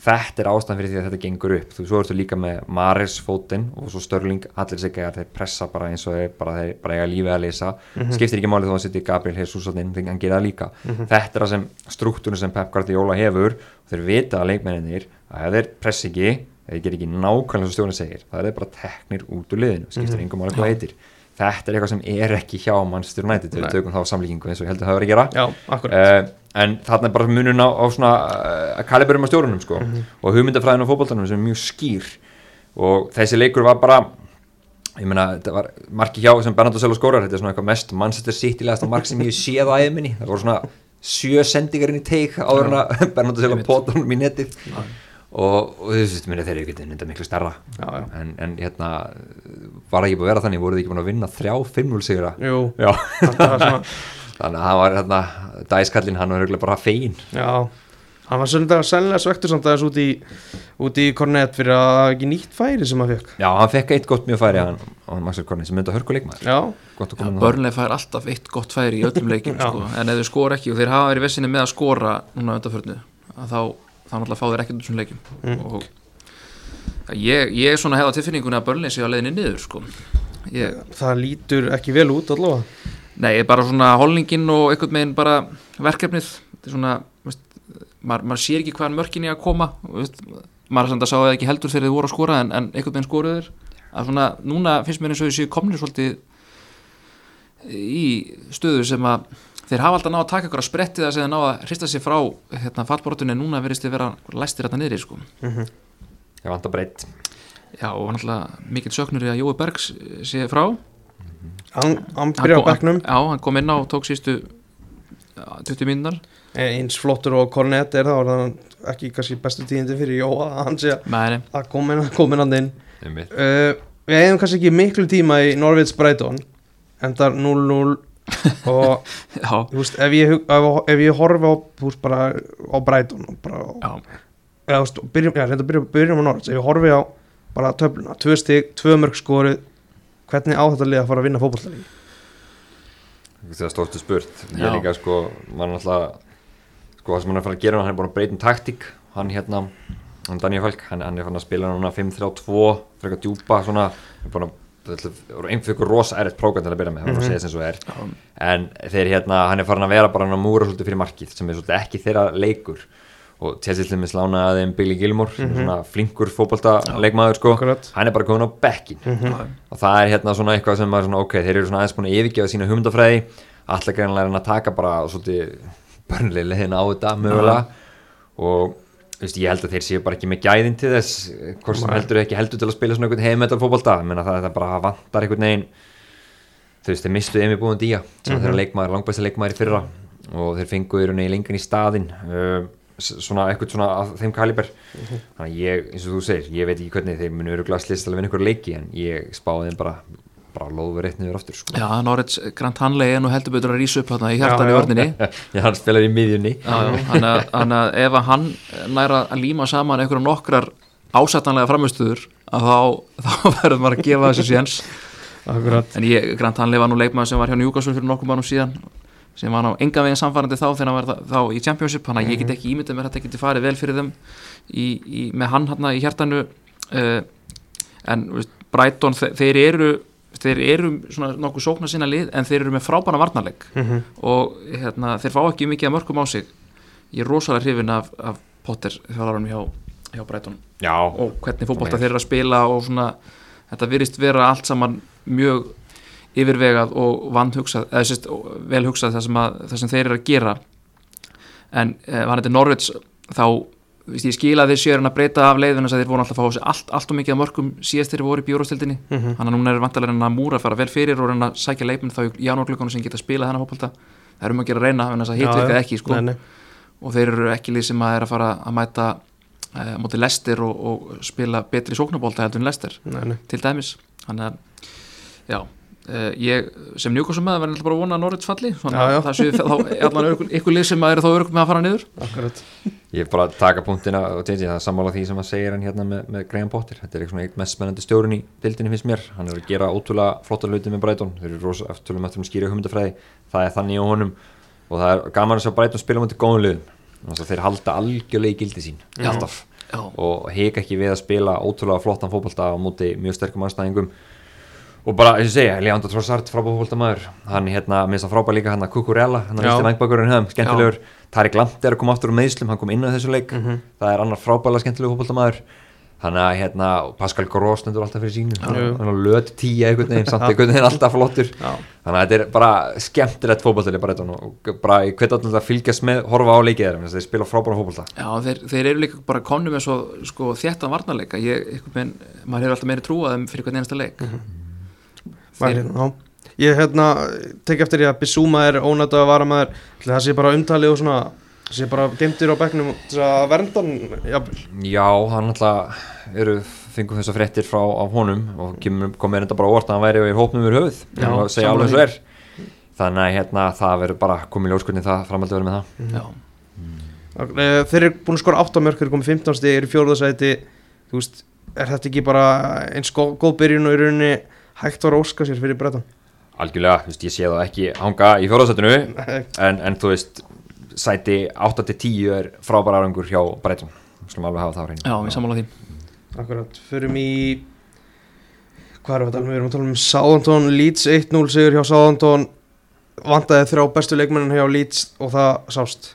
þetta er ástæðan fyrir því að þetta gengur upp. Þú svo ertu líka með Maris fótinn og svo Störling, allir sig að þeir pressa bara eins og þeir bara, þeir bara eiga lífið að leysa. Skiptir ekki máli þó að sittir Gabriel Jesus inn, hann gera líka. Þetta er það sem struktúrun sem Pep Guardiola hefur og þeir vita að leikmenninir að þeir pressa ekki, þeir ger ekki nákvæmlega svo stjórnir segir, það er bara teknir út úr liðinu, skiptir mm engum máli hvað heitir þetta er eitthvað sem er ekki hjá Manchester United við tökum þá samlíkingu eins og ég held að það var að gera. Já, uh, en þarna er bara munun á, svona uh, kaliberum á stjórunum sko og hugmyndafræðin á fótboltanum sem er mjög skýr. Og þessi leikur var bara ég meina, þetta var marki hjá sem Bernardo Silva skórar, þetta er svona eitthvað mest Manchester City legasta mark sem ég séð á æðminni það voru svona sjö sendingarinn í teik áður en að Bernardo Einmitt. pótunum í netið og, og þú veist, minni, þeir eru ekki þetta miklu stærra. Já, já. en, en hérna var ekki búið að vera þannig, voruð ekki búin að vinna þrjá 5-0 sigra Jú, Já, þetta var svona þannig að hann var hérna, dæskallinn, hann var bara fegin Já, hann var svolítið sennilega svektur samt aðeins út í, út í Kornett fyrir að það var ekki nýtt færi sem hann fekk Já, hann fekk eitt gott mjög færi hann, hann Maxel Korni sem myndi að hörku leikmaður að. Börnlega fær alltaf eitt gott færi í öllum leikjum Já. sko. en ef þau skora ekki og þeir hafa verið vissinni með að skora núna að þá, þá náttúrulega fá þeir ekkert úr þessum leikjum. Mm. og ja, ég, ég er svona hefða tilfinningunni að börnlega sé á leiðinni niður sko. ég, það lítur ekki vel út allavega. Nei, bara svona holningin og einhvern veginn bara verkefnið. Þetta er svona, veist, maður, maður sér ekki hvaðan mörkin er að koma veist, maður samt að sá það ekki heldur þegar þið voru að skora en, en einhvern veginn skoruður að svona, núna finnst mér eins og þessi komnir svolítið í stöðu sem að þeir hafa alltaf náð að taka ykkur að spretti það sem þeir náð að hrista sig frá hérna, fallbortunni núna verðist þið vera læstir þetta niðri sko. Ég vant að breytt. Já, og náttúrulega mikill söknur í að Jói Bergs sé frá. Hann, hann Hann byrja á bekknum. Já, hann kom inn á og tók sístu 20 mínunar eins flottur og Kornett er það var það ekki kannski bestu tíðindi fyrir Jóa að hann sé að komin, hann inn. Uh, Við hefum kannski ekki miklu tíma í Norvids Brighton endar 0-0 og veist, ef ég, ef, ef ég horfi á, þú veist, bara á Brighton og bara, já, eða, þú veist, byrjum, já, reynda byrjum, byrjum á Norvids ef ég horfi á bara töfluna, tvö stig, tvö mörg skoruð hvernig á þetta lið að fara að vinna fótballtæli Það er stórstu spurt. Ég Já. er líka sko, mann alltaf sko það sem hann er að fara að gera hann er búin að breyta um taktík. Hann hérna, hann Daniel Falk hann, hann er fann að spila núna 5-3-2 frekar djúpa svona hann er búin að einfjökur rosa erriðt prógram til að byrja með, það var að segja sem svo er. En þeir hérna, hann er farin að vera bara hann að múra svolítið fyrir markið sem er svolítið ekki þeirra leikur. Og Chelsea til með slána aðeim Billy Gilmore sem er svona flinkur fótbolta leikmaður sko, Akkurat. hann er bara komin á bekkin já, og það er hérna svona eitthvað sem er svona ok, þeir eru svona aðeins búin að yfirgefa sína hugmyndafræði. Allar greinlega er hann að taka bara svolítið börnlega leðina á þetta mögulega. Og þú veist, ég held að þeir séu bara ekki með gæðin til þess hvort sem heldur ekki heldur til að spila svona einhvern menna það, það bara vantar einhvern veginn þú veist, þeir mistu Emi búin día sem Mhm. þeirra leikmaður, langbæsta leikmaður í fyrra og þeir fengu í lengan í staðinn uh, svona eitthvað svona af þeim kaliber Mhm. þannig að ég, eins og þú segir, ég veit ekki hvernig þeir munu eru glastlist alveg vinna ykkur leiki en ég spáði þeim bara, bara lóður eitt niður aftur sko. já Norrits Grant Hanley er nú heldur betur að rísa upp hérna í hjartan í vörninni já, hann spilar í miðjunni. Já, já, hann að, hann að ef að hann næra að líma saman einhverja nokkrar ásættanlega framistöður að þá, þá verður maður að gefa þessu séns. Akkurat. En ég, Grant Hanley var nú leikmaður sem var hjá Newcastle fyrir nokkuð mannum síðan sem var ná enga veginn samfærandi þá þegar hann var þá, í Championship þannig að ég get ekki ímyndið mér að þetta geti farið vel fyrir þeim í, í, með hann hann í hjartanu. Uh, en þú veist, Brighton þe þeir eru þeir eru svona nokkuð sóknar sinna lið en þeir eru með frábæna varnarleik. Mhm. og hérna, þeir fá ekki mikið að mörgum á sig. Ég er rosalega hrifin af, af Potter þjálfarunum hjá, hjá já, og hvernig fótbolta Nei. þeir eru að spila og svona, þetta virðist vera allt saman mjög yfirvegað og vandhugsað eða sérst, vel hugsað það sem, að, það sem þeir eru að gera. En eh, var þetta Norvits þá ég skila að þeir séu að breyta af leiðinu þess að þeir voru alltaf að fá allt, allt og mikið af mörgum síðast þeir voru í bjórastildinni Mhm. þannig að núna er vantarlega að múra að fara vel fyrir og reyna að sækja leikminn þá í janúarglökunum sem geta spilað þennan fótbolta það er um að gera að reyna, þannig að Já, hitt já. virkað ekki sko Nei, nei. og þeir eru ekki lið sem að er að fara að mæta uh, móti Lester og, og spila betri sóknabólta heldur en Lester nei, nei. til dæmis þannig að já, ég sem njúkosum með verður bara að vona að Norrölds falli þannig að það séu þá allan ykkur, ykkur lið sem að eru þá örg með að fara niður. Akkurat. Ég er bara að taka punktina og tjengi það er sammála því sem að segja hann hérna með, með Graham Potter. Þetta er eitthvað eitt mest spennandi stjórun í dildinni finnst mér. Hann er að gera ótrúlega flottar hluti með Brighton. Þeir eru rosa eftir um eftir um skýra hugmyndafræði. Það er þannig á honum. Og það er gaman að sjá Brighton spila mútið góðum liðum. Þannig að þeir halda algjörlega í gildi sín. Já. alltaf. Já, og og bara, eins og segja, Leandro Trossard frábæð fótboltamaður, hann hérna minnst að frábæð líka hann að Kukurella, hann er í vangbækurinn höfum, skemmtilegur, Tarik Lamt er að koma aftur úr meðslum, hann kom inn á þessu leik. Það er annar frábæðlega skemmtilegur fótboltamaður. Hann að hérna, Pascal Gross nefndur alltaf fyrir sínu, hann er löt tíja einhvern veginn, samt einhvern veginn alltaf flottur. Þannig að þetta er bara skemmtilegt fótboltali bara þetta og bara ég hveti alltaf að fylgjast með fótbolta já. Með svo ég, hérna. Ég tek eftir því að Bissúma er ónætt að vara maður Það sé bara umtalið og svona Það sé bara gemtir á bekknum til að vernda hann jafnvel. Já, hann alltaf eru, fengum þess að fréttir frá af honum og kemur- kom mér enda bara óvart að hann væri í hópnum yfir höfuð Já, og segja alveg og er. Þannig að hérna, það verður bara komið ljóskunni það framhaldið verður með það. Já, Eh, Þeir eru búin að skora 8 mörg Þeir eru komið 15 stig, eru í fjórðasæti Þú veist, er þetta ekki bara eins góð byrjun og í rauninni hægt var að óska sér fyrir brettan Algjörlega, þú veist, ég sé það ekki hanga í fjóðarsættinu en, en þú veist sæti 8-10 er frábæra árangur hjá Breitón skulum alveg hafa það á hreinu. Já, við sammála því. Akkurat, förum í Hvað við tala um? Við erum að tala um Southampton, Leeds 1-0 sigur hjá Southampton. Vandaði þrjá bestu leikmennin hjá Leeds og það sást.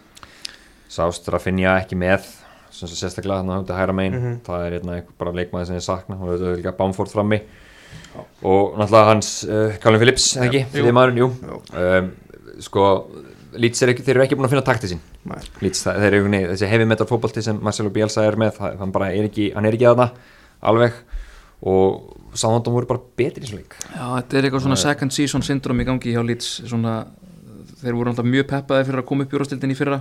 Sást Rafinha ekki með sem sagt sérstaklega þannig að þetta hæra megin. Mhm. það er hérna einhver bara leikmaði sem ég sakna og þetta er líka Bamford frammi og náttúrulega hans uh, Colin Phillips eða ekki, fyrir maðurinn, jú. Jú. um, sko Leeds er ekki, þeir eru ekki búin að finna takti sín Nei. Leeds, það, þeir eru veginn, þessi heavy metal fótbolti sem Marcelo Bielsa er með, það, hann bara er ekki hann er ekki að það alveg. Og Sáðandum voru bara betri í þessu leik. Já, þetta er eitthvað svona second season syndrom í gangi hjá Leeds svona, þeir voru alltaf mjög peppaði fyrir að koma upp í úrstildin í fyrra.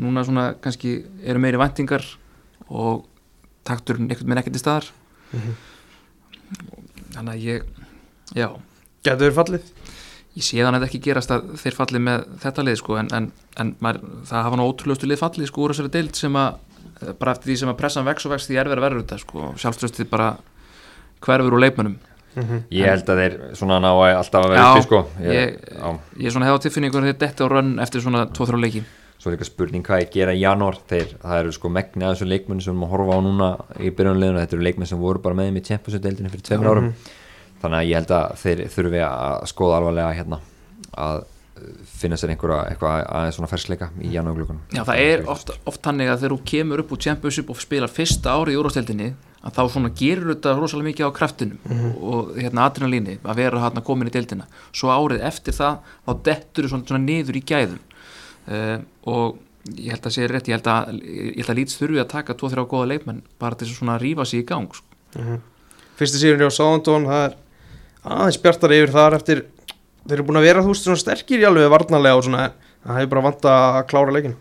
Núna svona kannski eru meiri væntingar og takturinn einhvern veginn ekkert í staðar þannig að ég já, Gætu þeir fallið? ég sé þannig að ekki gerast að þeir falli með þetta lið sko en, en, en maður, það hafa nú ótrúlegustu lið fallið sko úr þessari deild sem að bara eftir því sem að pressan vex og vex því erfið að verður þetta sko. Sjálfströstið bara hverfur úr leikmönnum. Ég held að þeir svona ná að alltaf að vera Já, uppi sko. Ég, ég- ég er svona hefði á tilfinningur þeir detti á rönn eftir svona 2-3 leiki svo er líka spurning hvað ég gera í janúar. Þeir, það eru sko megni að þessu leikmenn sem við horfa á núna í byrjunleginu, þetta eru leikmenn sem voru bara með þeim í Champions-deildinu fyrir tveimur árum. Þannig að ég held að þeir þurfi að skoða alvarlega hérna að uh, finna sér einhverja eitthvað aðeins svona fersleika í janúarglökunum Já, það er oft, oft þannig að þegar þú kemur upp úr Championship og spilar fyrsta árið í úrvasteldinni að þá svona gerur þetta rosalega mikið á kraftinum og hérna adrenalíni að vera hérna komin í deildina. Svo árið eftir það þá dettur þú svona, svona niður í gæðum og ég held að sé rétt ég held að, ég held að Leeds þurfi að taka 2-3 góða leikmenn bara til að rífa sig í gang sko. Fyrsti sigurinn hjá Southampton það er aðeins bjartar yfir þar eftir þeir eru búin að vera þú veist svona sterkir í alveg varnarlega og svona það hefur bara vant að klára leikin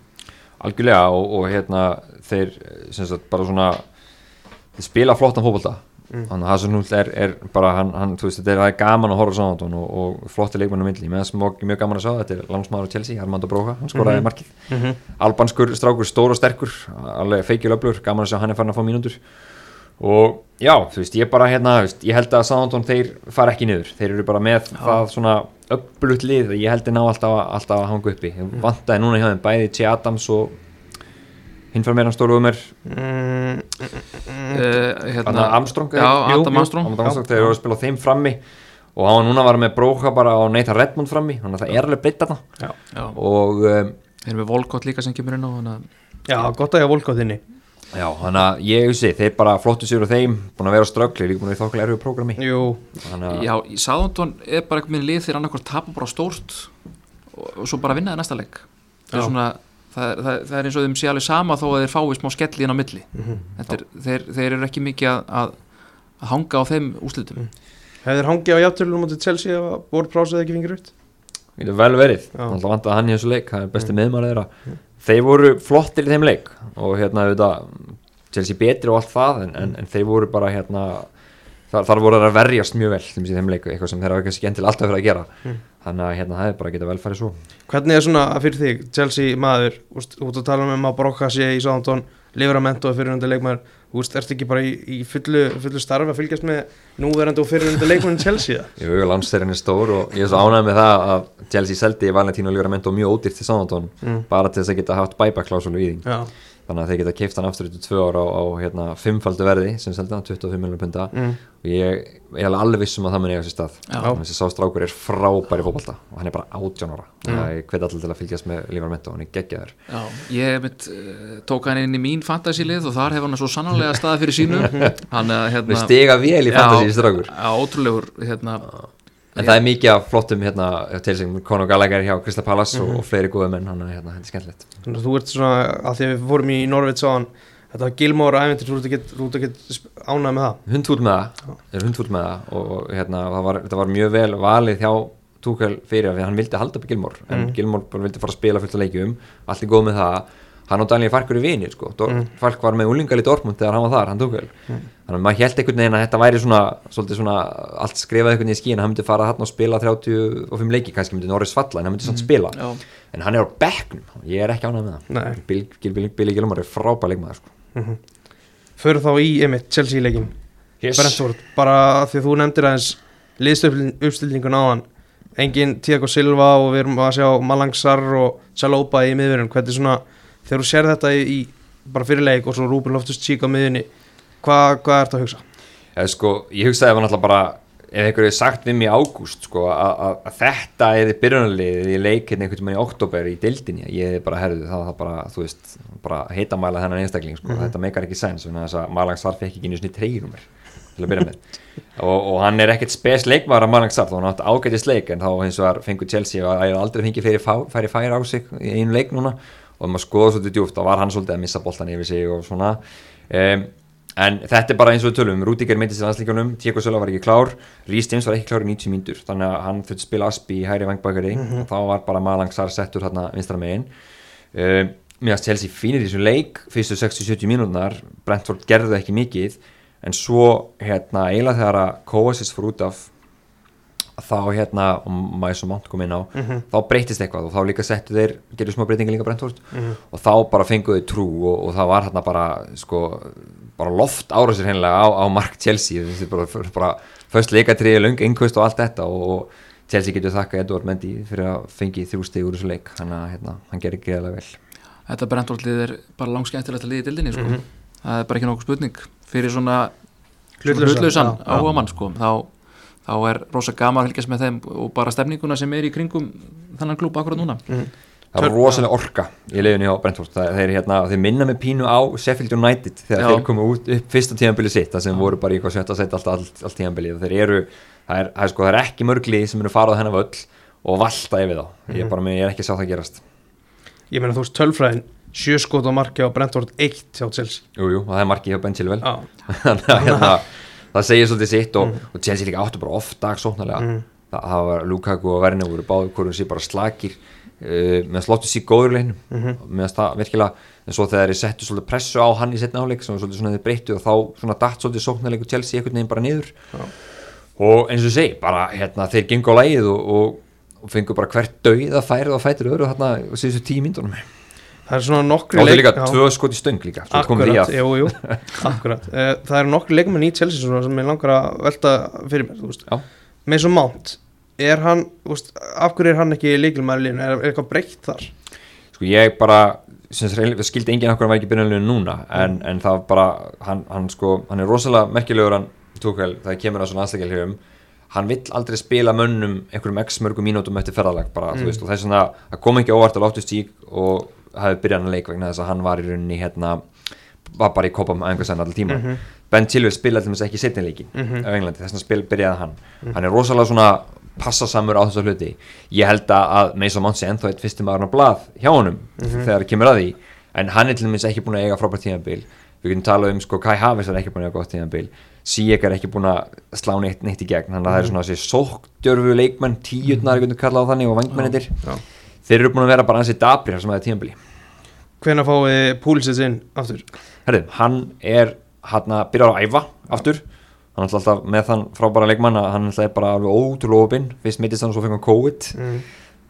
algjörlega og, og hérna þeir sem sagt bara svona þeir spila flottan fótbolta Mm. þannig að Hasenhult er, er bara hann, hann, þú veist, þetta er, gaman að horfa saman og, og flotti leikmennum milli, með þess mjög, mjög gaman að sjá þetta. Er langsmaður á Chelsea, Armando Broca, hann skoraði Mhm. markið. Albanskur strákur, stór og sterkur alveg feikjulöflur, gaman að sjá hann er farin að fá mínútur. Og já, þú veist, ég bara hérna, veist, ég held að Southampton þeir fara ekki niður, þeir eru bara með það svona upplut lið, ég held að ná alltaf, alltaf að hanga uppi, ég vantaði núna hjá þeim bæði T. Adams og hinn fyrir meira stóru um mér, Anna Armstrong Adam Armstrong. Já, þeir eru að spila þeim frammi. Og hann var núna að vara með Bróka bara á Nathan Redmond frammi, þannig að það er alveg breytt þarna. Já, og um, þeir eru með Volkot líka sem kemur inn á Já, gott að ég að volka á þinni já, þannig að ég sé, þeir bara flottu sér úr þeim, búin að vera ströggli, líka búin að vera í þokkulega erfið prógrami. Jú, Já, í Sáðantón er bara eitthvað minn lið þegar annarkvort tapar bara stórt og, og svo bara vinna það næsta leik. Það er, svona, það, er- það, það er eins og þeim sé alveg sama þó að þeir fái smá skelli inn á milli. Þetta er, þeir, þeir eru ekki mikið að, að, að hanga á þeim úslitum hefur hangið á jafntölunum mútið Chelsea og voru prásið ekki fingir út getur vel verið, alltaf vantaði hann í þessu leik það er besti mm. meðmar þeirra. Þeir voru flottir í þeim leik og hérna þetta Chelsea betri og allt það en, en, en þeir voru bara hérna þar, þar voru þeir að verjast mjög vel þeim, þeim leiku, eitthvað sem þeir hafa kannski til alltaf fyrir að gera. Þannig að hérna það er bara að geta velfæri svo. Hvernig er svona fyrir þig, Chelsea maður? Úst, út að tala um að Brokka sé í Sántón Liverament og fyrirhundi leikmaður. Þú ertu ekki bara í, í fullu, fullu starfi að fylgjast með núverandi og fyrirhundi leikmaðin Chelsea það? Jú, landstærin er stór og ég er svo ánægð með það að Chelsea seldi Valentino Livramento mjög ódýrt til Southampton Mm. bara til þess að geta haft buyback í þannig að þeir geta keift hann aftur til tvö ára á, á hérna, fimmfaldu verði sem seldi hann 25 miljonar punta mm. og ég, ég er alveg viss um að það mun eiga sér stað. Já. þessi sástrákur er frábæri fótbolta og hann er bara 18 ára. Mm. þannig að ég hvet allir til að fylgjast með Livramento og hann er geggjaður. Já, ég mitt, uh, tók hann inn í mín fantasílið og þar hefur hann svo sannarlega staða fyrir sínu. Hann er við hérna stiga vel í fantasy strákur. Já, ótrúlegur hérna, en það er mikið af flottum hérna, til sem Conor Gallagher hjá Krista Pallas Mhm. og, og fleiri góða menn hann er hérna, er skemmtilegt. Að þú ert svona, að því að við fórum í Norvits á hann Þetta var Gilmore æventir, þú ert ekki, ánægð með það? Hundfúll með það, er hundfúll með það og, hérna, var, þetta var mjög vel valið hjá Túkel fyrir að hann vildi halda upp Gilmore, en Mm. Gilmore bara vildi fara að spila fullt af leikjum, allt er góð með það hann og Daniel Falk eru vinir sko. Mm. Falk var með úlingal í Dortmund þegar hann var þar, hann Túkel þannig að maður held einhvern veginn að þetta væri svona svona, allt skrifað einhvern veginn í skíin hann myndi fara hann og spila 35 leiki kannski myndi Norris falla, en hann myndi samt spila. Já, en hann er á bekknum, ég er ekki ánægð með það. Bill, Bill, Bill, Billy Gilmore er frábæð leikmaður sko. Föru þá í, einmitt, Chelsea leikin yes. Brentford, bara því að þú nefndir aðeins liðstöflingun á hann engin Tiago Silva og við erum að sjá Malang Sarr og Saloba í miðverðin hvernig svona, þegar þú sér þetta í, bara fyrirleik og svo Rúben Loftus Cheek á miðunni, hvað, hvað er þetta að hugsa? Eða, sko, ég hugsaði að það var náttúrulega bara ef einhverju hefði sagt við mig í ágúst sko, að, þetta er þið byrjunarliðið í leikinn einhvern veginn í oktober í deildinni ég hefði bara herðu það, það bara, þú veist bara heitamæla þennan einstakling sko. þetta meikar ekki sens, þannig að Malang Sarr fekk ekki svona treyjum mér til að byrja með og, og hann er ekkert spes leikmaður að Malang Sarr, þá hann átt ágætist leik en þá hins vegar fengur Chelsea að hef aldrei fá, færi færi á sig í einu leik núna og maður skoða svolítið djúft, þá var hann svolítið að missa boltan yfir sig og svona. Um, en þetta er bara eins og við tölum Rúdíker myndist í landslíkjunum, Tiago Söla var ekki klár Rhys James var ekki klár í 90 mínútur þannig að hann þurfti spila Aspi í hæri vangbækari og þá var bara Malang Sarr settur hérna vinstra megin. Um, mér að Chelsea fínir í þessum leik fyrstu 60-70 mínúturnar Brentford gerði það ekki mikið. En svo hérna eiginlega þegar að Kovacic fór út af þá hérna, og maður svo mátt kom inn á þá breytist eitthvað og þá líka settu þeir gerðu smá breytingar líka Brentford og þá bara fenguðu trú og, og það var hérna bara sko, bara loft ára sér hennilega á, á Mark Chelsea. Er bara, bara föst leikatriði, löng einhvist og allt þetta og, og Chelsea getur þakka Edvard Mendy fyrir að fengi þrjú stig úr þessu leik. Þannig að hérna, hann gerir greiðlega vel. Þetta brendvöldlið er bara langskemmtilegt að liði dildinni sko. það er bara ekki nokkuð spurning. Fyrir svona Hlutlausan, áhugamann sko. þá, þá er rosa gaman að fylgjast með þeim og bara stefninguna sem er í kringum þannig klúb akkurat núna. Það er rosalega orka í leiðinni á Brentford. Það, þeir, hérna, þeir minna með pínu á Sheffield United þegar Já. þeir komu út upp fyrsta tíðanbili sitt það sem voru bara í eitthvað sjötta sett allt, allt, allt tíðanbili þeir eru, það er, það er, sko, það er ekki mörgli sem eru farað hennar völl og valta yfir þá. Ég, er bara, með- ég er ekki sjá það gerast. Ég meina þú veist tölfræðin, sjö skot á marki á Brentford 1 hjá Chelsea. Jújú, jú, og það er markið hjá Ben Chilwell Hérna, það segir svolítið sitt og, og Chelsea líka áttu bara oft dag sóknarlega Mm. það, það var Lukaku og Werner voru báður hverjum sér bara slakir uh, meðan slóttu sér góður leinu Mhm. meðan það virkilega en svo þegar þeir settu svolítið pressu á hann í setna áleik sem var svolítið svona þeir breyttu og þá svona datt svolítið sóknarleiku Chelsea einhvern veginn bara niður Já. og eins og ég segi, bara hérna, þeir gengu á lægið og, og, og fengu bara hvert dauð að færið og fætur öðru þarna og síðustu tíu myndunum það er svona og nokkri það er líka tvö skot í stöng líka svo Akkurat, að. jú, jú, akkurat. Eh, Það eru nokkri leikmenn í Chelsea sem ég langar að velta fyrir mér, þú veist. Já. Mason Mount, er hann, þú veist, af hverju er hann ekki líkilmæður línu, er, er eitthvað breytt þar? sko ég bara sagt, eiginlega skildi enginn okkur að hann var ekki byrjanlegin núna en, en það bara hann, hann, sko, hann er rosalega merkilegur hann tókvel það kemur að svona aðstakilhjöfum hann vill aldrei spila mönnum einhverjum x mörgum mínútum eftir ferðalag bara, þú veist, og það er svona, það kom ekki óvart að láttu stík og hafi byrjað hann leik vegna þess að hann var í rauninni hérna var bara í kopam að einhvers enn allir tíma Ben Chilwell spilaði þess ekki setnileikin á Englandi, þess að spil byrjaði hann. Hann er rosalega svona passasamur á þessa hluti. Ég held að Mason Mount sé ennþá eitt fyrstum maður á blað hjá honum þegar það kemur að því. En hann er til dæmis ekki búin að eiga frábært tíðanbíl við getum talað um sko Kai Havertz er ekki búin að eiga gott tíðanbíl Sijek er ekki búin að slá neitt, neitt í gegn. Þannig að það er svona þessi sóktjörfu leikmenn tíutnar, við getum kallað á þannig og vangmennitir. Þeir eru búin að vera bara ansið dabrir sem að það er tíðanbíli hvenær fáið púlisins inn aftur? Herðu, hann er hann að byrja að æfa aftur. Hann er alltaf með þann frábæra leikmann að hann er bara alveg ótrúlega opinn. Fyrst mittist hann og svo fengur COVID. Mm.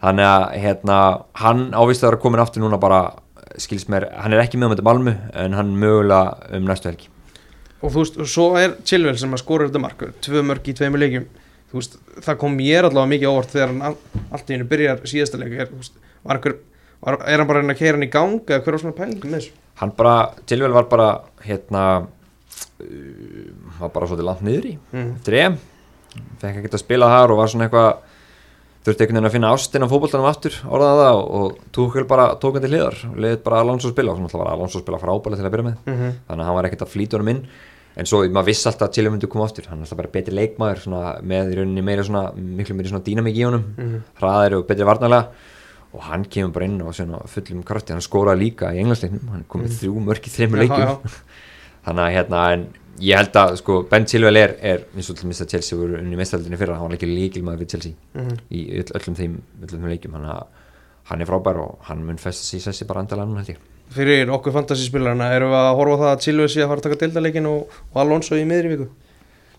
þannig að hérna, hann ávist að vera komin aftur núna bara skils mér, hann er ekki með um þetta Malmu en hann mögulega um næstu helgi. Og þú veist, og svo er Chilwell sem að skora þetta mark. Tvö mörg í tveimur leikjum þú veist, það kom mér allavega mikið óvart þegar hann all- allt í hennu byrjar síðasta leik er, var einhver, var, er hann bara að keira hann í gang eða hver var svona pælingum með þessu? Hann bara, Tilvel var bara hérna uh, var bara svolítið langt niður í mm. eftir EM. Fekk ekki að spila þar og var svona eitthvað þurfti einhvern veginn að finna ástin á fótboltanum aftur orðaða það og, og Tuchel bara tók hann til hliðar og leiði bara Alonso spila og svona var Alonso spila frábælega til að byrja með. Mm þannig að hann var ekkert að flýta honum inn en svo maður vissi alltaf að Chile myndi koma aftur. Hann er alltaf bara betri leikmaður svona, með í rauninni meira svona, miklu meiri svona dýnamík í honum. Mhm. hraðari og betri varnalega og hann kemur bara inn og svona fullum krafti. Hann skóraði líka í englandsleiknum. Hann kom með þrjú mörk í þreymur Já, leikjum. já. þannig að hérna en ég held að sko Ben Chilwell er, er eins og til minnst að Chelsea voru unni mestaldinni fyrra. Hann var ekki líkilmaður við Chelsea Mhm. í öll, öllum þeim, öllum þeim leikjum. Hann, hann er frábær og hann mun festa sig í sessi bara andalega núna held ég fyrir okkur fantasyspilarna erum við að horfa það að Chilwell sé að fara að taka dildaleikin og, og Alonso í miðri viku?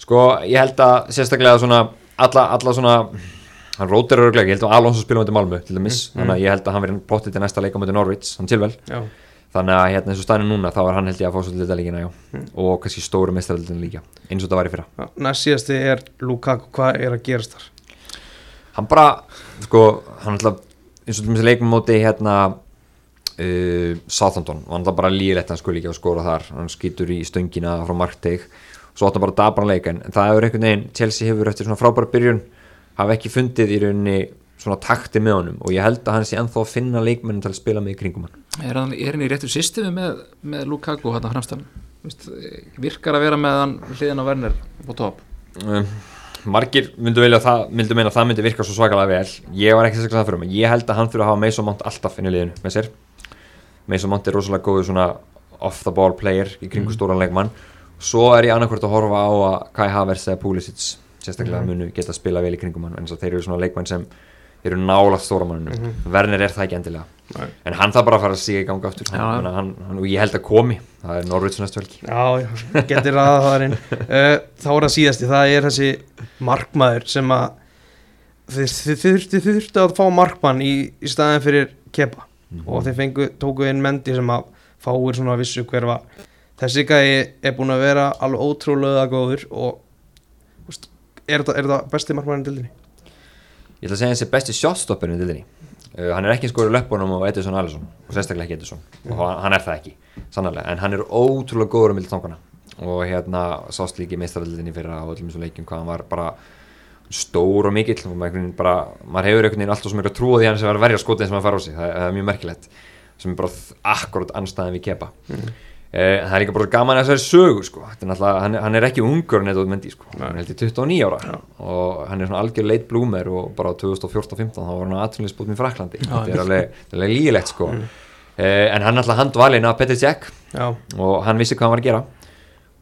Sko, ég held að sérstaklega svona alla, alla svona hann rótir örglega, ég held að Alonso spila um þetta Malmö til dæmis, Mm, þannig að ég held að hann verið bóttið til næsta leika þetta Norwich, hann tilvel já, þannig að hérna eins og stænum núna þá er hann held ég að fá svolítið þetta leikina, já. Mm. og kannski stóru mestrarleikin líka, eins og þetta var í fyrra. Næst síðasti er Lukaku, hvað er að gerast þar? Hann bara, sko, hann uh, Southampton hann alltaf bara líðilegt hann skuli ekki að skora þar. Hann skýtur í stöngina frá markteig svo átt hann bara dabran leika en það hefur einhvern veginn, Chelsea hefur eftir svona frábæra byrjun hafa ekki fundið í rauninni svona takti með honum. Og ég held að hann sé ennþá að finna leikmennin til að spila með í kringum hann. Er hann, er hann í réttu systemi með, með Lukaku hann að framstæðan? Virkar að vera með hann hliðin á Werner á top? um, margir myndu að það myndu meina að það myndi virka svo svakalega vel. Ég var ekki þess að það fyrir mig, ég held að hann þurfa að hafa Mount alltaf inn í liðinu með sér Mason Mount er rosalega góður svona off the ball player í kringu Mhm. stóran leikmann svo er ég annarkvort að horfa á að Kai Havertz eða Pulisic sérstaklega Mhm. munu geta að spila vel í kringum hann en þeir eru svona leikmann sem eru nála stóramanninu, Mhm. Werner er það ekki endilega Nei. en hann þarf bara að fara að síga í ganga aftur Já. hann, hann, hann, og ég held að komi það er Norvíts næstu helgi Já, getur ræða það inn uh, Þá er það síðasti, það er þessi markmaður sem að þið þurftu að fá markmann í, í staðin fyrir kepa og þeir fengu, tóku inn mendi sem að fáir svona vissu hver var. Þessi gæi er búin að vera alveg ótrúlega góður og úst, er þetta, er besti markmannin til þinni? Ég ætla að segja er besti shotstopperinn í dildinni uh, Hann er ekki skoður löpunum á Edison Alisson og sérstaklega ekki Edison. Og hann- hann er það ekki, sannarlega, en hann er ótrúlega góður á milli tangana og hérna sást líki meistaraldinni fyrir á öllum þessum leikjum hvað hann var bara stór og mikill og maður, bara, maður hefur einhvern veginn alltaf svo mjög að trúa því hann sem var að verja skotin sem hann fara á sig það, það er mjög merkilegt sem er bara akkurat anstæðan við kepa mm. það er líka bara gaman að sögu sko. Er náttúrulega- hann, er- hann er ekki ungur en þetta mendi sko. hann held í 29 ára Já. og hann er svona algjör leit blúmer og bara á 2014-15 þá var hann aðtunleysbútt með Fraklandi Já, þetta er alveg, alveg lígilegt sko. eh, en hann alltaf handvalinn af Petr Cech og hann vissi hvað hann var að gera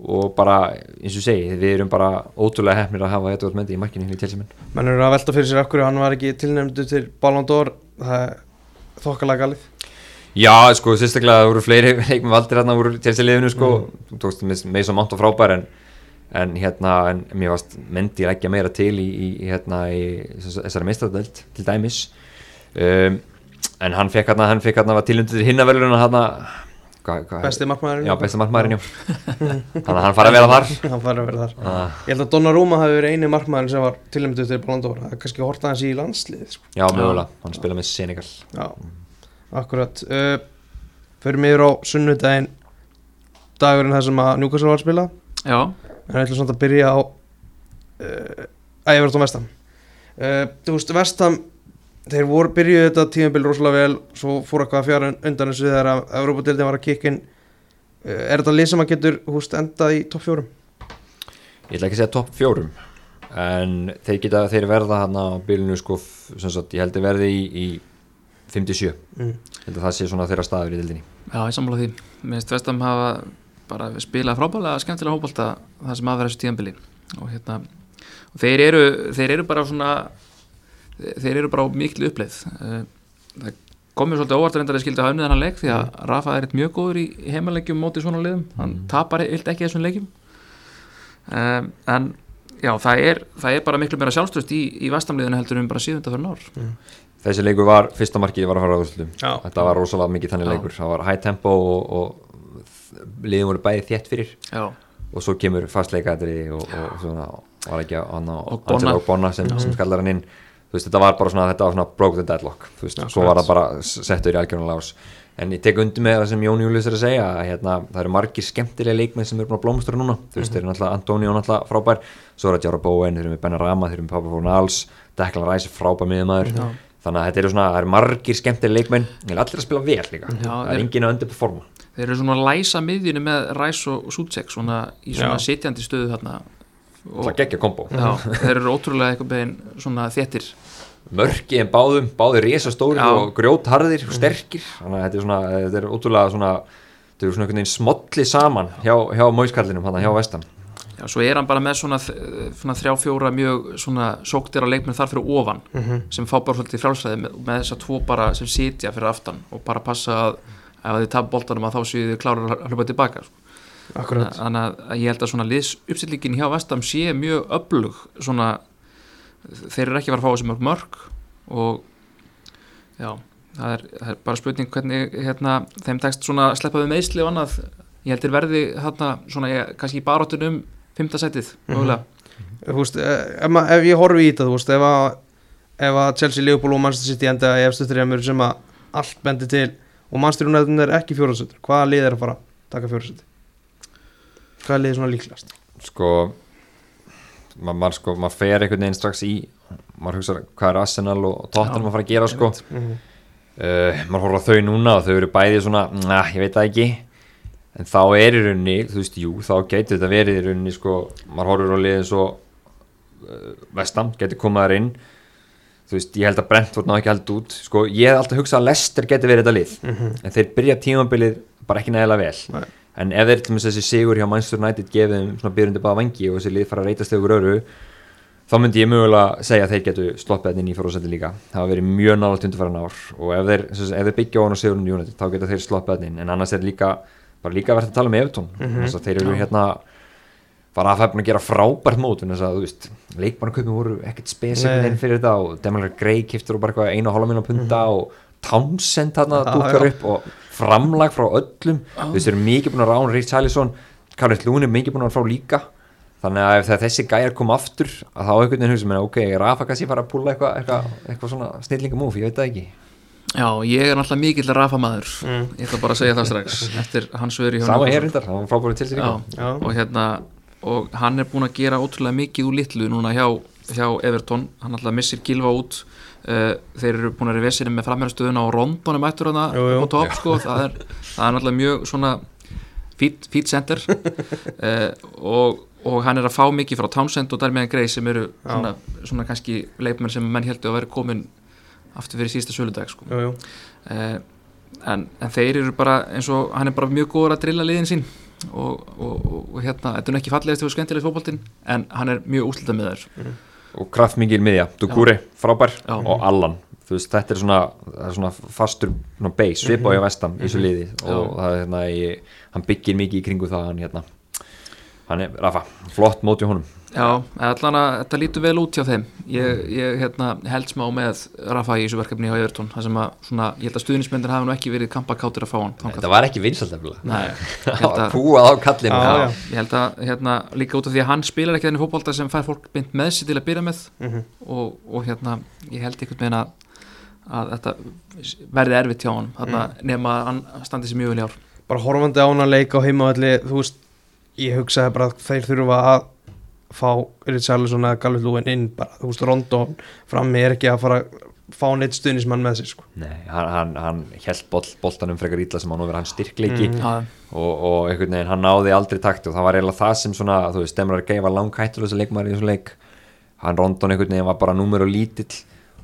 og bara, eins og segi, við erum bara ótrúlega hefnir að hafa Edvard Mendi í markinu í Chelsea menn. Mann er að velta fyrir sér akkur hann var ekki tilnæmdu til Ballon d'Or. Það er þokkalega galið. Já, sko, sérstaklega það voru fleiri leikmenn valdir hérna úr Chelsea liðinu sko, þú tókst með, með svo mátt og frábær en, en hérna, en mér varst Mendi leggja meira til í, í hérna í þessari meistardöld til dæmis. Um, en hann fekk hérna, hann fekk hérna var tilundir hinnaverluna hérna hvað, hvað, besti markmaðurinn? Já, besti markmaðurinn, já. Þannig að hann fara að vera þar. Hann fær að vera þar. Ah, Ég held að Donnarumma hafi verið eini markmaður sem var tilnæmdu til Ballon d'Or. Það er kannski horta hans í landslið sko. Já, mögulega, hann spila með Senegal. Já, akkurat. Uh, Förum yfir á sunnudaginn. Dagurinn þar sem að Newcastle var að spila. Já, en við ætlum samt að byrja á uh, Everton Vestam uh, Þú veist, Vestam þeir voru byrjuð þetta tímabil rosalega vel svo fór eitthvað að fjara undan þessu þegar að Európa-dildin var að kikkin uh, Er þetta lið sem að getur húst endað í topp fjórum? Ég ætla ekki að segja topp fjórum en þeir geta, þeir verða hann á bylunu sko, sem sagt, ég held að verði í, í 57, Mm. ég held að það sé svona þeirra staður í dildinni já, ég sammála því. Mér finnst Vestam hafa bara spilað frábælega skemmtilega hópálta það sem aðverða þessu tíðanbili og hérna og þeir eru, þeir eru bara svona þeir eru bara miklu uppleið. Eh, það komið svolítið óvart reyndar að skildi að hafnið þennan leik því að Rafa er eitt mjög góður í heimalegjum móti svona liðum, hann tapar eilt ekki þessum leikjum. Um, en já, það er, það er bara miklu meira sjálfströst í, í vestamliðinu heldur um bara síðunda fyrir nár Þessi leikur var, fyrsta markið var að fara á úrslutum. Þetta var rosalega mikið þannig Já. leikur. Það var high tempo og, og liðum voru bæði þétt fyrir. Já, og svo kemur fastleikadri og, og svona var ekki hann og Og Bonna sem, sem skallar hann inn þú veist, þetta var bara svona, þetta var svona broke the deadlock þú veist, Já, svo var það bara settur í algjörnum lás. En ég tek undir með það sem Jón Július er að segja að hérna, það eru margir skemmtilega leikmenn sem eru búin að blómstra núna, þú veist, þeir eru náttúrulega Antoni og náttúrulega frábær, svo er það Jara Bowen þeir eru með Benna Rama, þeir eru með Papa Fornals Declan Rice er frábær miðumæður Já. þannig að þetta eru svona, það eru margir skemmtilega leikmenn ég er allir að spila vel líka, Já, það er engin að underperforma þeir eru svona að læsa miðjunu með Ræs og Sútsek svona í svona Já. sitjandi stöðu þarna það og geggja kombo. Já, þeir eru ótrúlega eitthvað beginn svona þéttir. Mörki en báðum, báðir risastórir Já. og grjótharðir og sterkir. Þannig að þetta er svona, þetta er ótrúlega svona þetta er svona einhvern veginn smolli saman hjá, hjá móiskallinum hann hjá vestan. Já, svo er hann bara með svona, svona þrjá fjóra mjög svona sóktir á leikmenn þar fyrir ofan sem fá bara svolítið frjálsræði með, með þess að tvo bara sem sitja fyrir aftan og bara passa að ef þið tap boltanum að þá séu þið klárar að hljópa tilbaka sko. Akkurat. Þannig að ég held að svona liðs uppsillingin hjá vestam sé mjög öflug. Svona þeir eru ekki að fara að fá þessi mörg mörg og já, það er, það er bara spurning hvernig hérna, þeim tekst svona að sleppa við meðsli og annað. Ég held þeir verði hérna svona ég, kannski í baróttunum fymta sætið mögulega. Þú veist, eh, ef, ef ég horfi í þetta, þú veist, ef að, ef að Chelsea, Liverpool og Manchester City enda í efstu þrjumur sem að allt bendir til og Manchester United er ekki fjóraðsötur, hvaða lið er að fara að taka fjóraðsötur? Hvaða lið er svona líklast? sko maður mað, sko, maður fer einhvern veginn strax í maður hugsa hvað er Arsenal og Tottenham að fara að gera sko. Mm uh, maður horfður á þau núna og þau eru bæði svona, nah, ég veit það ekki. En þá er í rauninni, þú veist, jú þá getur þetta verið í rauninni sko maður horfður á liðin svo uh, vestam, getur komað þar inn. Þú veist, ég held að Brentford ná ekki held út. Sko, ég hef alltaf hugsað að Leicester getur verið þetta lið. En þeir byrja tímabilið bara ekki nægilega vel. Nei. En ef þeir til dæmis þessi sigur hjá Manchester United gefið þeim svona byrjundi bara vangi og þessi lið fara að reytast yfir öru þá myndi ég mögulega segja að þeir getu sloppið inn í fórsætti líka. Það hafa verið mjög nálægt undirfæran ár og ef þeir, ef þeir byggja á hann og sigurinn í United þá geta þeir sloppið inn. En annars er líka bara líka verið að tala um Evertón mm -hmm. þeir eru hérna bara að fæfna að gera frábært mót leikmannakaupin voru ekkert Nei. spesifin fyrir þetta og Demilar Grey kiftur og bara eitthvað einu og hálfa minna punta og Townsend þarna dúkar upp og framlag frá öllum. Veist, þeir eru mikið búin að rána Rich Charlison Karl Lún er mikið búin að fá líka. Þannig að ef það þessi gæjar kom aftur að þá einhvern veginn hugsa mér, ok, Rafa kannski fara að púla eitthvað eitthva, eitthva svona snillingamúf, ég veit það ekki. Já, ég er náttúrulega mikill rafa maður. Mm. ég ætla bara að segja það strax eftir hans veri Sama er reyndar, hann var frábúin til Já. og hérna og hann er búin að gera ótrúlega mikið úr litlu núna hjá, hjá Everton. Hann alltaf missir gilva út uh, þeir eru búin að vera í vesinu með framherrastöðuna og Jú, jú. á topp sko, það er, það er alltaf mjög svona fít, fít center. Uh, og, og hann er að fá mikið frá Townsend og Darmian Gray sem eru svona, svona kannski leikmenn sem menn heldur að vera komin aftur fyrir síðasta söludag sko. Jú, jú. Uh, en, en þeir eru bara eins og hann er bara mjög góður að drilla liðin sín. Og, og, og, og hérna, þetta er ekki fallegast og skemmtilegt fótboltinn en hann er mjög úslita með þær og kraftmikil miðja, Duguri, frábær. Já. og Allan, þú veist, þetta er svona, er svona fastur svona base, svipa á ég vestam í þessu liði. Og það er hérna, ég, hann byggir mikið í kringu það hann hérna. Hann er, Rafa, flott móti honum Já, allan að þetta lítur vel út hjá þeim. Ég, ég hérna, held smá með Rafa í þessu verkefni hjá Evertón það sem að, svona, ég held að stuðnismendir hafa nú ekki verið kampakáttir að fá hann þetta var ekki vinsalt að kúað á kallinu. Já, Já, já. ég held að hérna, líka út af því að hann spilar ekki þenni fótbolta sem fær fólk mynd með sér til að byrja með Mhm. og, og hérna, ég held einhvern veginn að, að þetta verði erfitt hjá hann þarna, nema að hann standi sér mjög vel í ár. Bara horfandi á hana leik á heimavalli Þú veist, ég hugsaði bara að þeir þurfa að fá Richarlison eða Galvin Lúin inn bara, þú veist, Rondon frammi er ekki að fara að fá neitt stuðnismann með sér sko. Nei, hann, hann, hann held boll, boltanum frekar ítla sem hann over hann styrkleiki Mm. Og, og einhvern veginn hann náði aldrei takt og það var eiginlega það sem svona, þú veist, Demrar Gey var langhættur þessi leikmæri í þessum leik. Hann Rondon einhvern veginn var bara númer og lítill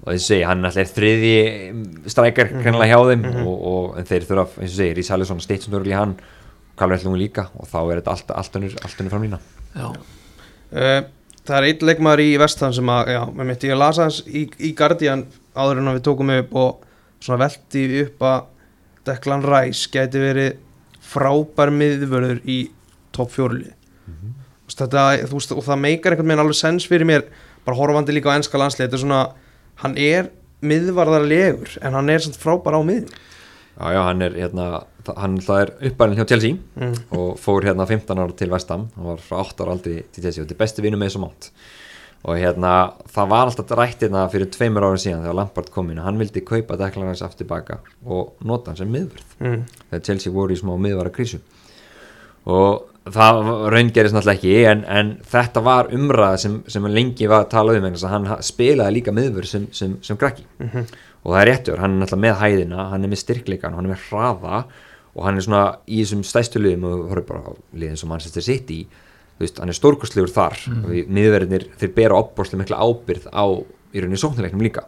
og þessi segi, hann er alltaf þriði strækjar greinlega hjá þeim og, og, en þeir þurfa, eins og segi, Rís Hallison stýtsundur í hann, Kalvin Lún líka og þá er þetta allt, allt önnur, allt önnur framlýna já, Það er einn leikmaður í vestan sem að, já, með mitt ég að lasa hans í, í Guardian áður en við tókum upp og svona velti upp að Declan Rice gæti verið frábær miðvörður í topp fjórli þetta, þú veist, og það meikar einhvern veginn alveg sens fyrir mér, bara horfandi líka á ennska landslið, þetta er svona, hann er miðvarðarlegur, en hann er samt frábær á miðin Já, já, hann er hérna, hann er uppalinn hjá Chelsea mm. og fór hérna 15 ára til Vestam hann var frá 8 ára aldrei til Chelsea. Og þetta er besti vinnu með þessu mátt. Og hérna, það var alltaf rætt hérna fyrir tveimur ára síðan þegar Lampard kom inn og hann vildi kaupa Declan Rice aftur baka og nota hann sem miðvörð. Mm. þegar Chelsea voru í smá miðvara krísu. Og það raungerist náttúrulega ekki en, en þetta var umræða sem, sem lengi var að tala um að hann ha- spilaði líka miðvörð sem, sem, sem krakki. Og það er réttur, hann er náttúrulega með hæðina hann er með styrkleikan, hann er með hraða og hann er svona í þessum stæstu liðum og þú horfður bara á liðin sem Manchester City þú veist, hann er stórkostlegur þar. Mm. og miðverðinir, þeir bera opbórslega mikla ábyrð á í rauninni sóknileiknum líka.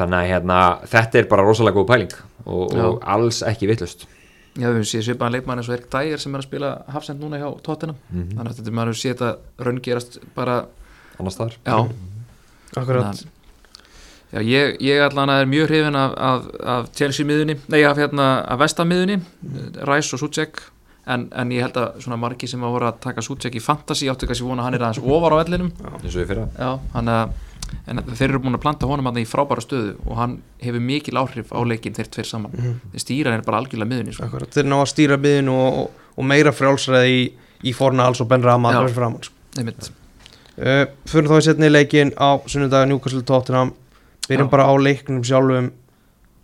Þannig að hérna, þetta er bara rosalega góð pæling og, og alls ekki vitlust Já, við séð svipaðan leikmann eins og Erik Dyer sem er að spila hafsend núna hjá Tottenham. Mhm. þannig að þetta maður hefur séð þetta raungerast bara, annars þar já, Akkurat, Þannig já ég, ég allan er mjög hrifin af, af, af Chelsea miðunni, nei af hérna af Vestamiðunni, Rice og Sucek en, en ég held að svona margi sem að voru að taka Sucek í fantasy áttu kannski vona að hann er aðeins ofar á vellinum eins og við fyrra Já, hann að en þeir eru búin að planta honum hann í frábæra stöðu og hann hefur mikil áhrif á leikin þeir tveir saman Mhm. þeir stýra hann er bara algjörlega miðunni sko. akkurat Þeir ná að stýra miðin og, og, og meira frjálsræði í, í forna alls og Ben Rama Já. fyrir framann sko. Einmitt. uh, Fyrir þá í setni leikin á sunnundag Newcastle Tottenham Byrjum Já. bara á leiknum sjálfum.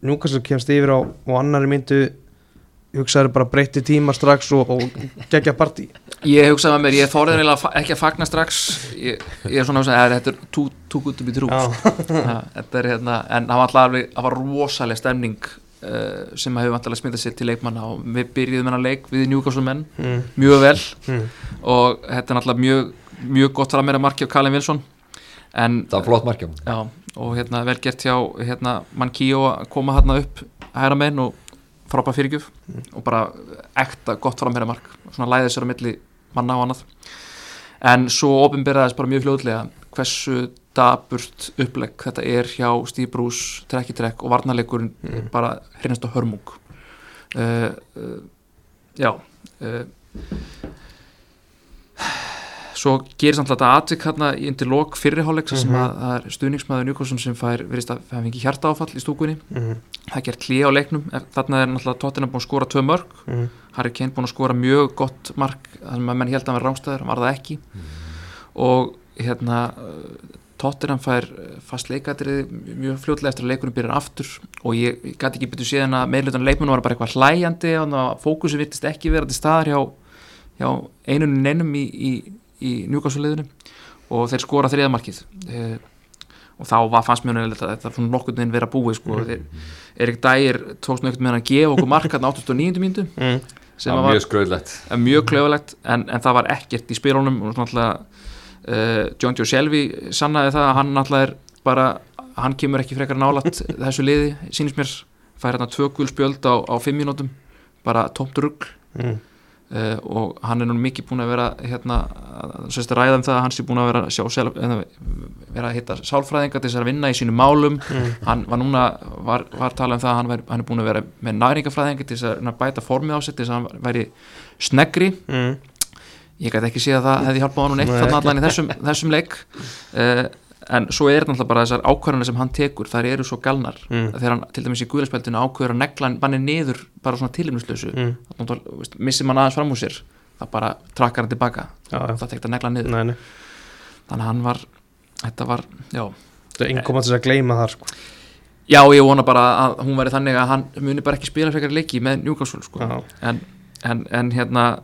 Newcastle kemst yfir á og annari myndu. Hugsaður bara breytti tíma strax og, og gegja partí. Ég hugsaði með mér, ég þorði eiginlega ekki að fagna strax. Ég, ég er svona að segja, þetta er too, good to be true. Þetta er hérna, en það var alltaf alveg það var rosalega stemning uh, sem hefur vantilega smitað sér til leikmanna og við byrjuðum hennar leik við Newcastle menn mm. mjög vel. Mm. og þetta er náttúrulega mjög, mjög gott frammeira marki á Callum Wilson en það var flott markjum Já, og hérna vel gert hjá hérna, Mankíó að koma hérna upp hæra meginn og frábæð fyrirgjöf. Og bara ekta gott framherra mark svona læðið sér á milli manna og annað. En svo ofinbyrðaðist bara mjög fljóðlega hversu daburt upplegg þetta er hjá Steve Bruce trekk í trekk og varnarleikurinn Mm. bara hrinnast á hörmung. Uh, uh, Já uh, svo gerir samt þetta atvik hérna í undir lok fyrriháleik mm sem Mhm. að það er stuðningsmaður Newcastle sem fær virðist að það fengi hjarta áfall í stúkunni Mm. það er gert hlý á leiknum þarna er náttúrulega Tottenham búin að skora tvö mörg Mm. Harry Kane búin að skora mjög gott mark þannig að menn held að hann var rángstæður, hann var það ekki og hérna Tottenham fær uh, fast leikatrið mjög fljótlega eftir að leikunum byrjar aftur og ég, ég gæti ekki betur séðan að meðlutan leikmennu var bara eitthvað hlæjandi og fókusi virtist ekki vera til staðar hjá, hjá einunum neinum í, í, í njúkássulegðinu og þeir skora þriðamarkið uh, og þá var fannst mjög nefnilegt að þetta er svona nokkurn veginn vera búið sko. þeir, Erik Dyer tókst nögt með hann að gefa okkur mark hann 89. mínútu Mm. sem það var mjög skröðlegt er mjög klöfulegt en, en það var ekkert í spilunum og náttúrulega uh, John Joe Shelby sannaði það að hann náttúrulega er bara hann kemur ekki frekar nálat þessu liði, sínist mér fær hérna tvö gul spjöld á, á fimm mínútum bara tómt rugg Mm. Uh, og hann er nú mikið búin að vera hérna, sérst að ræða um það að hann sé búin að vera sjá sjálf, eða, vera að hitta sálfræðinga til þess að vinna í sínum málum Mm. hann var núna, var, var talað um það að hann, væri, hann er búin að vera með næringafræðinga til þess að bæta formið á sig til þess að hann væri snegri Mm. ég gæti ekki séð að það hefði hjálpað honum neitt Nei. þarna allan í þessum, þessum leik uh, en svo er náttúrulega bara þessar ákvarðanir sem hann tekur, þær eru svo galnar Mm. þegar hann til dæmis í guðlarspeltinu ákveður að negla manni niður bara svona tilumnuslösu Mm. missir mann aðeins fram úr sér það bara trakkar hann tilbaka Já, það tekst að negla niður Nei, nei. þannig hann var, þetta var, já Það er að þess að gleyma þar sko. já ég vona bara að hún veri þannig að hann muni bara ekki spila frekar leiki með Newcastle sko. En, en, en hérna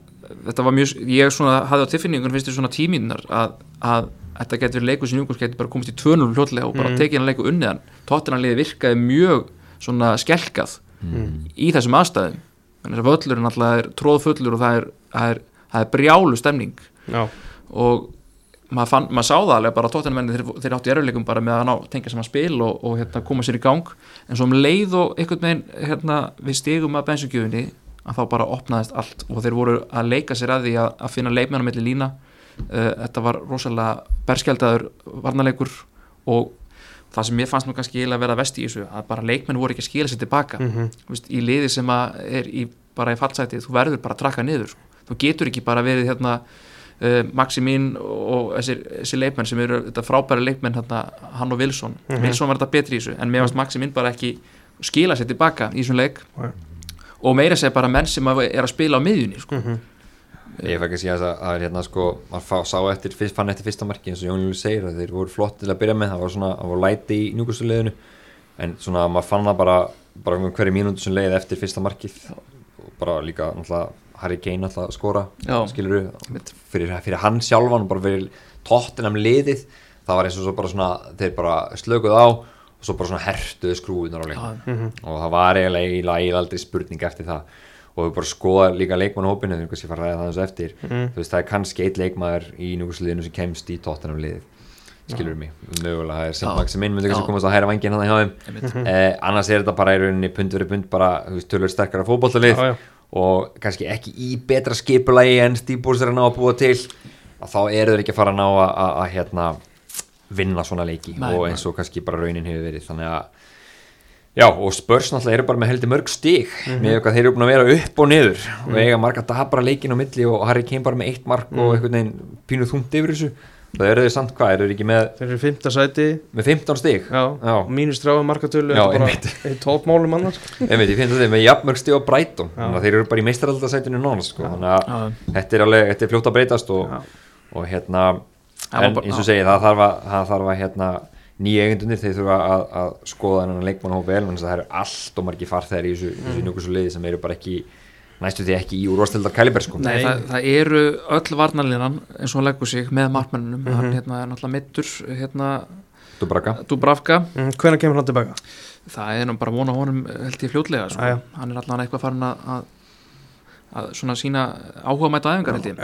þetta var mjög, ég svona hafði á tilfinningun finnst þér svona tíminar að, að þetta getur verið leikur sem Jungurs getur bara komist í 2-0 hljótlega og bara Mm. tekið hann leiku unniðan tóttinanliði virkaði mjög svona skelkað Mm. í þessum aðstæðum þannig að völlurinn alltaf er tróðfullur og það er, það er, það er brjálu stemning Já. og maður, fann, maður sá það alveg bara að tóttinamenni þeir, þeir áttu erfileikum bara með að ná tengja saman spil og, og hérna, koma sér í gang en svo um leið og einhvern veginn hérna, við stigum að bensugjöfunni að þá bara opnaðist allt og þeir voru að leika sér að því að, að finna leikmenn á milli lína þetta var rosalega berskjaldaður varnarleikur og, það sem ég fannst nú kannski eiginlega að vera vest í þessu að bara leikmenn voru ekki að skila sér tilbaka Mhm. Þú veist, í liði sem er í, bara í fallsæti, þú verður bara að trakka niður sko. þú getur ekki bara verið hérna uh, Maximín og þessir, þessir leikmenn sem eru þetta frábæri leikmenn hérna, hann og Wilson, Mhm. Wilson var þetta betri í þessu en mér varst Maximín bara ekki skila sér tilbaka í þessum leik Nei. og meira segja bara menn sem er að spila á miðjunni sko. Ég fæk að segja þess að er hérna sko maður fá, sá eftir, fann eftir fyrsta marki eins og Jón Júli segir að þeir voru flott til að byrja með það var svona, það voru læti í njúkustuleginu en svona maður fann það bara bara um hverju mínútu sem leiði eftir fyrsta markið. Og bara líka náttúrulega Harry Kane náttúrulega að skora Já. skilur fyrir, fyrir hann sjálfan og bara fyrir tóttinam liðið það var eins og svo bara svona þeir bara slökuð á og svo bara svona hertuðu skrúðunar á Mhm. og það var eiginlega eiginlega eiginlega aldrei spurning eftir það og við bara skoða líka leikmannhópinu þegar kannski fara að ræða það þessu eftir. Þú veist það er kannski eitt leikmaður í núgursliðinu sem kemst í tóttanum liðið skilur mig, mögulega það er sem Já. Maximin myndi kannski komast að hæra vangin hann hjá þeim. Eh, annars er þetta bara í rauninni pund verið pund bara tölur sterkara já. og kannski ekki í betra skipulagi en Stíbúrs er að ná að búa til. Að þá eru þeir ekki að fara að ná að, að, að hérna, vinna svona leiki. Nei, og eins og kannski bara raunin hefur verið. Þannig að Já, og spörs náttúrulega eru bara með heldur mörg stík Mhm. með eitthvað þeir eru búin að vera upp og niður og eiga marga dabra leikin á milli og Harry Kane bara með eitt mark Mhm. og einhvern veginn pínuð þungt yfir þessu það eru þeir samt hvað, eru þeir ekki með, Þeir eru í fimmta sæti með 15 stík Já, Já. mínus þrjáða markatölu Já, er toppmálum annars Einmitt, ég finn þetta með jafnmörg stík Já. þannig að þeir eru bara í meistaraldasætinu nánast sko. þannig að Já. þetta er alveg, þetta er fljótt að breytast og, Já. og hérna var en eins og já. segi, það þarf að, það þarf að hérna, nýja eigundunir, þeir þurfa að, að skoða hennan leikmannhóp vel, menn það eru allt og margir farþegar í þessu, Mm. þessu liði sem eru bara ekki næstu því ekki í úrvastildar kæliber sko. Nei, það, það eru öll varnarlinan eins og hann leggur sig með markmennunum Mhm. hann hérna, er náttúrulega mittur hérna, Dubraka Dubravka mm, Hvenær kemur hann tilbaka? það er nú bara vona honum held ég fljótlega sko. Hann er allavega eitthvað farin að, að, svona sína áhuga mæta æfingar held ég.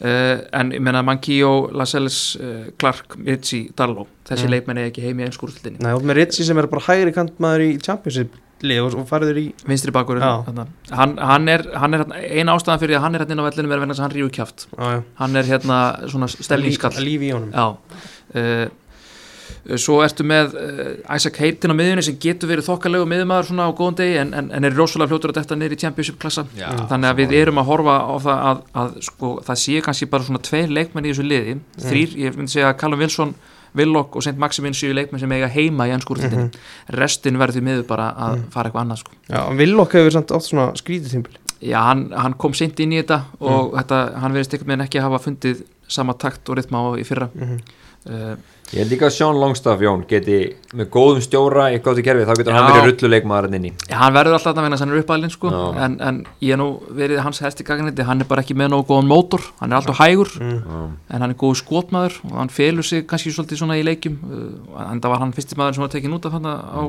Uh, en ég menna Mankio, Lascelles uh, Clark, Ritchie, Darlow þessi Mm. leikmenn er ekki heim í einskúrstildinni Nei, út með Ritchie sem er bara hægri kantmaður í Championship lið og, og fariður í vinstri bakur hann, hann er, hann er hérna- ein ástæðan fyrir að hann er hérna inn á vellinu er vegna þess að hann ríu kjáft Já, já. Hann er hérna svona stellingskall Líf í honum. Já. Uh, Svo ertu með uh, Isaac Hayden á miðjunni sem getur verið þokkalegu miðjumæður svona á góðan degi en, en, en er rosalega fljótur að detta niður í Championship klassa. Já, þannig að við erum að horfa á það að, að sko, það sé kannski bara svona tveir leikmenn í þessu liði, þrýr, ég myndi segja að Callum Wilson, Willock og St. Maximin séu leikmenn sem eiga heima í ennskúrstildinni restin verður því miður bara að fara eitthvað annað sko. Já, Villok hefur samt oft svona skrítið tímpil Já, hann, hann kom seint inn í þetta og þetta, hann verðist einhvern veginn ekki að hafa fundið sama takt og rytma á í fyrra. Mhm. Uh, Ég held líka að Sean Longstaff, Jón, geti með góðum stjóra í góðu kerfi, þá getur hann Já. verið rulluleikmaður hann inni Já, hann verður alltaf að hann er uppalinn sko, en, en ég er nú verið hans hæsti gagnandi, hann er bara ekki með nógu góðan mótor, hann er alltaf hægur mm. en hann er góð skotmaður og hann felur sig kannski svolítið svona í leikjum uh, en það var hann fyrsti maður sem var tekin út af hann á,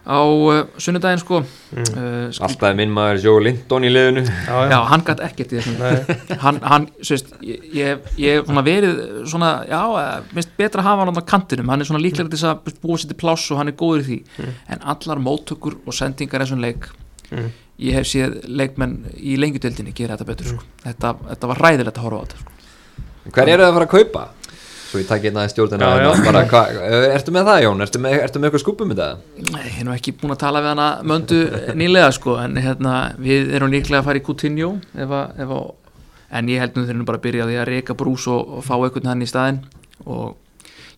á uh, sunnudaginn sko Mm. uh, Alltaf er minn maður Joe Linton í liðinu Já, Já, hann gætt ekkert í þessum Nei. hann, hann, sérst, ég, ég, ég hef svona verið svona, já, eh, minnst betra að hafa hann á kantinum, hann er svona líklega til þess að búa sér til pláss og hann er góður í því en allar móttökur og sendingar eins og leik Mm. ég hef séð leikmenn í lengjudeldinni gera þetta betur sko. þetta, þetta var ræðilegt að horfa á þetta sko. Hver eru það að fara að kaupa? Svo ég takk hérna í stjórnina hérna, hva, Ertu með það Jón? Ertu með, ertu með eitthvað skupum með það? Nei, ég er nú ekki búin að tala við hana möndu nýlega sko, en hérna, við erum líklega að fara í Coutinho ef að, ef að, en ég held nú þeir eru bara að byrja á því að reyka brús og, og fá einhvern hann í staðinn og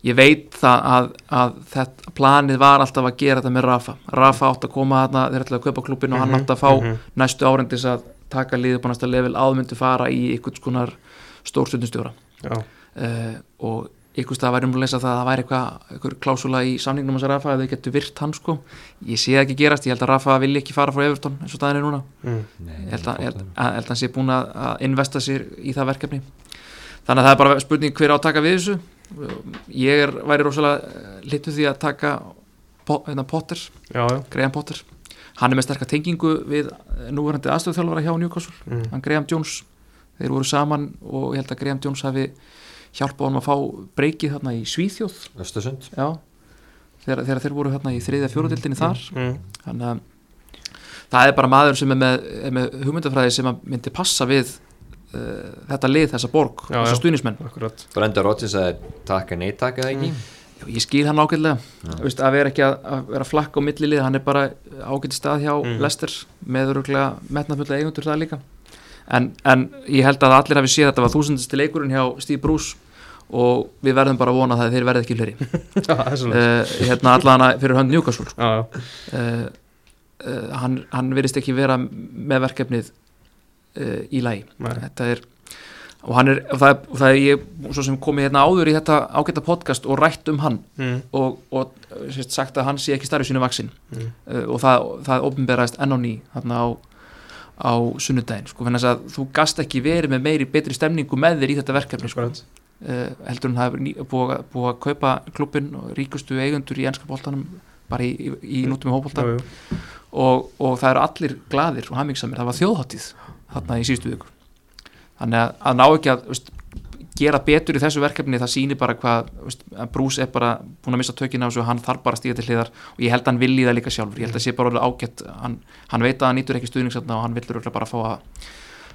ég veit það að, að þetta planið var alltaf að gera þetta með Rafa Rafa átt að koma þarna, þeir ætlaði að kaupa klubin og hann átt að fá mhm. næstu árendis að taka næsta level áðmyndu fara í einhvern skonar stórstundustjóra Já, uh, og ykkur stað væri um að lesa það að það væri eitthvað, eitthvað klásula í samningnum hans að Rafa að þau getur virt hann sko. Ég sé það ekki gerast, ég held að Rafa vilji ekki fara frá Everton eins og staðin er núna. Mm. Nei, ég held að, að, held að hann sé búin að, að investa sér í það verkefni. Þannig að það er bara spurning hver á að taka við þessu. Ég er, væri rosalega litur því að taka Po- hérna, Potter, já, já. Graham Potter. Hann er með sterkar tengingu við núverandi aðstöðþjálfara hjá Newcastle. Mm. hann Graham Jones, þeir voru saman og ég held að Graham Jones hafi hjálpað honum að fá breykið þarna í Svíþjóð. Östersund já, þegar, þegar þeir voru þarna í þriðja fjóruðildinni þar. mm. þannig að það er bara maður sem er með, er með hugmyndafræði sem að myndi passa við uh, þetta lið, þessa borg, Já, þessa stuðnismenn Akkurat. Brenda takk en nei takk eða ekki. Já, ég skil hann ágætlega. Vist, að vera ekki að, að vera flakk á millilið hann er bara ágætt stað hjá Mm. Lester með öruglega metnafulla eigundur það líka en, en ég held að allir hafi séð að þetta var þúsundasti leikurinn hjá Steve Bruce og við verðum bara að vona það að þeir verði ekki er svona uh, hérna allana fyrir hönd Newcastle. Uh, uh, hann, hann verðist ekki vera með verkefnið í þetta er og hann er, og það, er- og það er ég svo sem komið hérna áður í þetta ágæta podcast og rætt um hann mm. og, og sagt að hann sé ekki starfi sínu vaksin Mm. og það, það opinberaðist enn á ný þarna á, á sunnudaginn sko, þannig að þú gast ekki verið með meiri betri stemningu með þér í þetta verkefni sko. Uh, heldur en það ný- búið, búið að kaupa klubbin og ríkustu eigundur í ennska bóltanum bara í, í, í nútum í jú. og, og það eru allir gladir og hammingsamir, það var þjóðháttíð þarna í síðustu viku. Þannig að, að ná ekki að veist, gera betur í þessu verkefni, það sýnir bara hvað veist, að Bruce er bara búin að missa tökina á og hann þarf bara að stíga til hliðar og ég held að hann vilji það líka sjálfur, ég held að sé bara orðið ágætt hann, hann veit að hann nýtur ekki stuðningsatna og hann örugglega bara fá að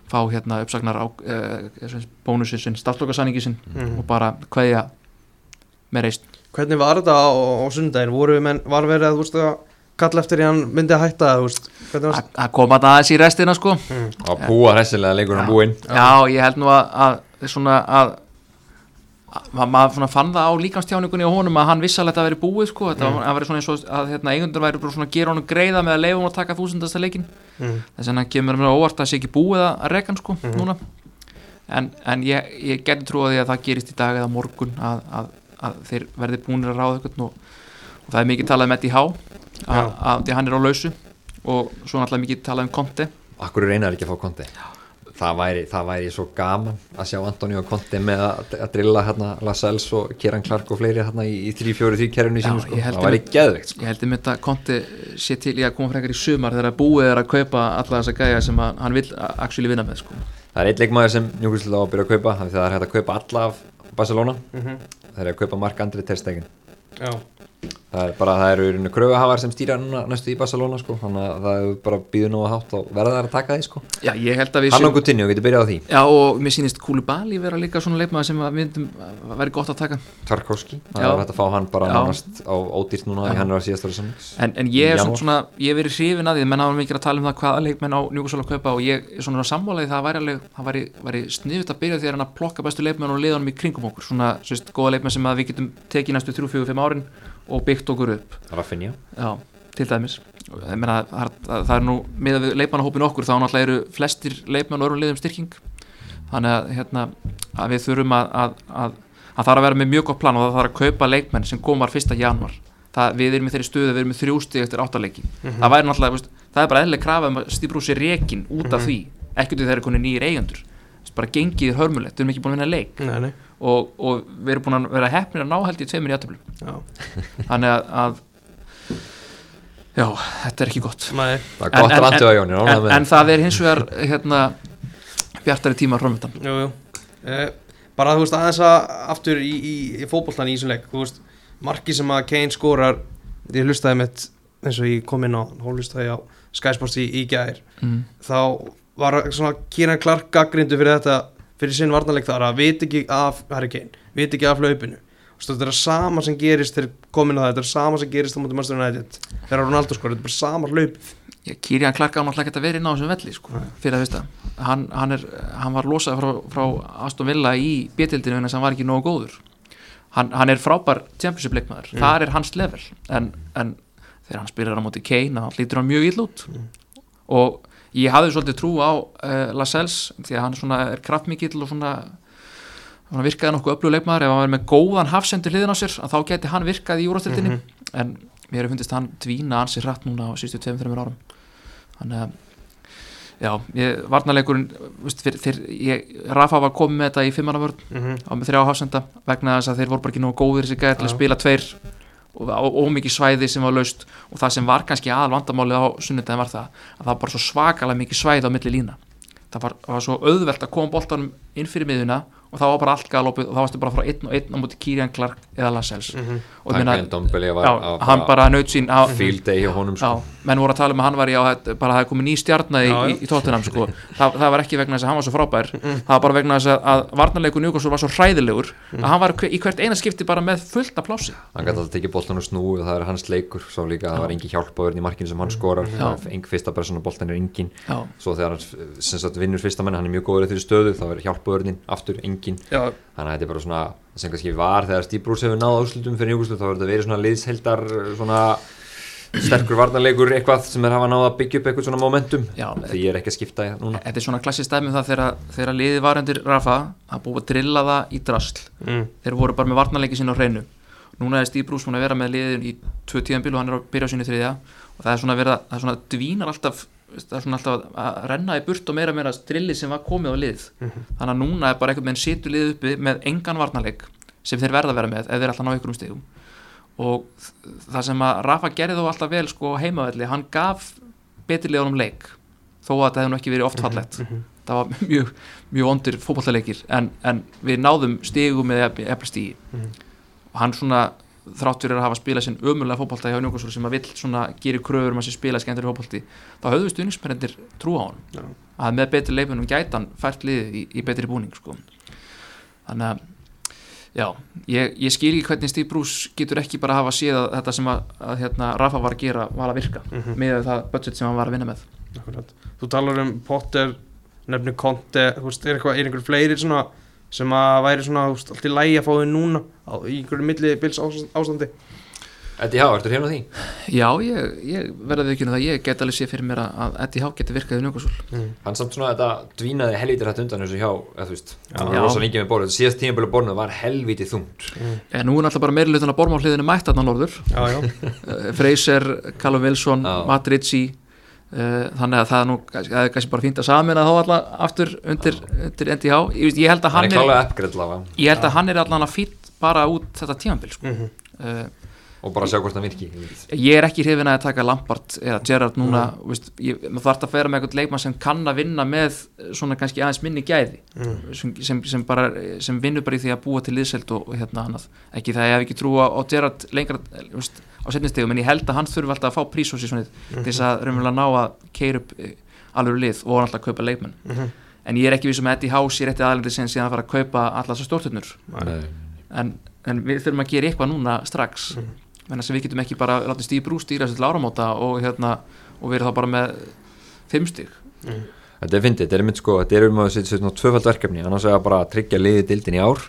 fá hérna uppsagnar á uh, bónusinn sinn, startlokasanningi sinn Mhm. og bara kveðja með reist Hvernig var þetta á, á sundaginn? Voru menn, var verið að, þú veist, að kalla eftir í hann myndi að hætta, þú veist Hvernig var að koma þetta aðeins í restina sko mm. og púa hressilega leikur hann búinn Já, ég held nú að, að svona að að maður svona fann það á líkamstjáningunni á honum að hann að þetta væri búið sko, þetta mm. var svona eins og að hérna, eigundur væri bara svona að gera honum greiða með að leifa hún að taka þúsundasta leikin Mm. þess vegna kemur mér á óvart að það sé ekki búið að reka hann sko Mhm. núna en, en ég, ég geti trúið því að það gerist í dag eða morgun að, að, að þeir verði búinir að ráða eitthvað og, og það er mikið talað með DH að, Já. að því hann er á lausu og svo náttúrulega mikið talað um Conte Akkur reynar ekki að fá konti það væri, það væri svo gaman að sjá Antoni og Konti með að, að drilla hérna Lascelles og Kieran Clark og fleiri hérna í, í 3-4-3 kerfinu Já, sínu sko. það væri geðveikt sko. Ég held um þetta Conte sé til í að koma frekar í sumar þegar búið er að kaupa alla þessa gæja sem að, hann vil actually vinna með sko. það er eitt leikmaður sem Newcastle á að byrja að kaupa af því það er hægt að kaupa alla af Barcelona Mm það er að kaupa Mark Andri Terstegen Já, það er bara, það eru rauninu kröfuhafar sem stýra núna næstu í Barcelona sko. þannig að það er bara býður nú að hátt og verða þær að taka því sko. Já, ég held að við hann á Coutinho, getur byrjað á því. Já, og mér sýnist Koulibaly vera líka svona leikmaður sem að við myndum að væri gott að taka. Tarkovski, það er hægt að fá hann bara nánast á ódýrt núna hann er á síðast ára samnings En, en ég er svona, svona, ég verið hrifin að því menn hafa mikið að tala um það hvaða leikmenn á Newcastle að kaupa og ég að að og liðanum í kringum okkur svona, sérst, góða leikmenn sem að við getum tekið næstu 3-4-5 árin og byggt okkur upp. Rafinha. Já, til dæmis. Og ég meina, það, er nú með við leikmannahópin okkur þá náttúrulega eru flestir leikmann og öðrum liðum styrking. Þannig að, hérna, að við þurfum að, að, að, að það er að vera með mjög gott plan og það þarf að kaupa leikmenn sem komar 1. januar það, við erum í þeirri stöðu, við erum með þrjústi eftir áttaleiki það væri náttúrulega, veist, það er bara eðlileg krafa um að stýpru sér rekin út af því ekkert því þeir eru konið nýjir eigendur. Þess, bara gengið er hörmulegt, við erum ekki búin að vinna leik. Nei, nei og, og við erum búin að vera heppnir að ná held í tveimur í aðtöflum Já, þannig að, að já, þetta er ekki gott. Nei, það er gott að landu á Jóni en, en það er hins vegar hérna, bjartari tíma jú eh, Bara, þú veist, aðeins að aftur í, í, í fótboltan í þessum leik Þú veist, marki sem að Kane skorar Ég hlustaði mitt eins og ég kom inn á Hólustæði á Sky Sports í, í gæðir mm. þá var svona Kieran Clark gaggrindu fyrir þetta fyrir sinn varnarleik þar að veit ekki af Harry Kane, veit ekki af hlaupinu. Þetta er sama sem gerist þegar komin á það, þetta er sama sem gerist á mútið Master United þegar Ronaldo skor, þetta er bara sama hlaupið. Ég, Kirian Clark á náttúrulega ekki að vera inn á þessum velli sko, fyrir að veist að hann, hann, er, hann var losað frá, frá Aston Villa í B-tildinu en þess að hann var ekki nógu góður. Hann, hann er frábær championship leikmaður, Mm. þar er hans level. En, en þegar hann spilar á móti Kane þá lítur hann mjög ill út. Og ég hafði svolítið trú á uh, Lascelles því að hann svona er kraftmikill og svona, svona virkaði nokkuð öflug leikmaður. Ef hann verið með góðan hafsendur hliðin á sér að þá geti hann virkað í úrvastildinni en mér hefur fundist hann dvína ansi hratt núna á sístu 2-3 árum. Þannig að já, ég, varnarleikurinn ég, Rafa var komið með þetta í fimmannavörn mm -hmm. á með þrjá hafsenda vegna þess að þeir voru bara ekki nógu góðir þessi gæðir til að spila tveir og, og, og mikið svæði sem var laust og það sem var kannski aðal vandamálið á sunnudagin var það að það var bara svo svakalega mikið svæði á milli lína það var, var svo auðvelt að koma boltanum inn fyrir miðuna og þá var bara allt galopið og þá varstu bara frá einn og einn á móti Kirian Clark eða Lascelles og ég meina, Takkan Dombeli var já, á hann bara naut sín á, field day hjá honum sko. Já, menn voru að tala um að hann var í á bara að það er komið ný stjarnaði Já, í, í tóttunum sko. það, það var ekki vegna þess að hann var svo frábær. Það var bara vegna þess að, að varnarleikur Newcastle var svo hræðilegur að hann var í hvert eina skipti bara með fullt af plási. Hann gæti alltaf tekið boltan og snúi og það er hans leikur svo líka það var engin hjálpaverðin í markinu sem hann skorar. Já. engin fyrsta persóna boltan er engin. Já, svo þegar hann vinnur fyrsta menn hann er mjög góður er Já, þannig að þetta er bara svona sem kannski var þegar Stíbrús hefur náða áslutum fyrir Júkoslu þá verður þetta verið svona liðsheldar svona sterkur varnarleikur eitthvað sem er hafa náða að byggja upp eitthvað svona momentum. Já, því ég er ekki að skipta í það núna. Þetta er svona klassist dæmi um það þegar, þegar liðið var undir Rafa að búið að drilla það í drasl. Mm. þeir voru bara með varnarleiki sín á hreinu. Núna er Bruce búin að vera með liðin í tvö tíðanbíl og hann er að byrja á sinni þriðja. Og það er svona verið að, það er svona dvínar alltaf það er svona alltaf að renna í burt og meira meira drilli sem var komið á lið. Þannig að núna er bara einhvern veginn situr lið uppi með engan varnarleik sem þeir verða að vera með ef þeir alltaf ná ykkur um stegum og það sem að Rafa gerði þó alltaf vel sko heimavelli, hann gaf betri liðunum leik þó að það hefði nú ekki verið oft fallett það var mjög, mjög vondir fótballaleikir en, en við náðum stigum með efla stigi og hann svona þrátt fyrir að hafa spilað sinn ömurlega fótballta hjá Njókosur sem að vill svona gerir kröfur um að sé spila skemmtilega fótballti þá höfðu stuðningsmennir trú á hann Já. að með betri leifunum gætan fært liðið í, í betri búning sko. þannig að já, ég, ég skil ekki hvernig Steve Bruce getur ekki bara hafa séð að þetta sem að, að hérna, Rafa var að gera var að virka með það budget sem hann var að vinna með Akkurat. Þú talar um Potter, nefnir Conte, þú veist, er, eitthvað, er einhver fleiri svona sem að væri svona allt í lægi að fá þau núna á, í einhverju milli bils ástandi. Eddie Há, ertu hérna því? Já, ég, ég verða við ekki um það ég get alveg séð fyrir mér að, að Eddie Há geti virkað í Njókosúl hann samt svona þetta dvínaði helvítir hætt undan þessu hjá, eða þú veist, hann Já. var rosa lengi með borðið. Síðast tímabölu borðinu var helvítið þungt. En nú er náttúrulega bara meiri hlutin að borma á hliðinu mætt að norður Já, já, uh, Fraser, Callum Wilson, Já. Matt Ritchie þannig að það er nú það er kannski bara fínt að samina þá alla aftur undir, undir NDH ég, ég held að hann hann er er, ég held að hann er allan að fýtt bara út þetta tímanbil sko. Mhm. uh, og bara sjá hvort hann virki ég er ekki hrifin að taka Lampard eða Gerrard núna veist, ég, maður þarf að færa með eitthvað leikmann sem kann að vinna með svona kannski aðeins minni gæði sem, sem, sem, bara, sem vinnur bara í því að búa til liðselt og, og hérna annað. Ekki það ég hef ekki trú á, á Gerrard lengra veist, á setnistegum en ég held að hann þurfi alltaf að fá prísósi til þess að raunverulega ná að keira upp eh, alveg lið og alltaf að kaupa leikmenn. Mhm. en ég er ekki við sem Eddie House í rétti aðalindi sem síðan að fara að kaupa þessar stórturnur en, en við þurfum að gera eitthvað núna strax. Mm -hmm. við getum ekki bara látið Steve Bruce stýra þessu til áramóta og, hérna, og verið þá bara með fimm stík þetta er fyndið, þetta er mynd sko, þetta er um að setja svona tvöfald verkefni, annars er það bara að tryggja liðið dildin í ár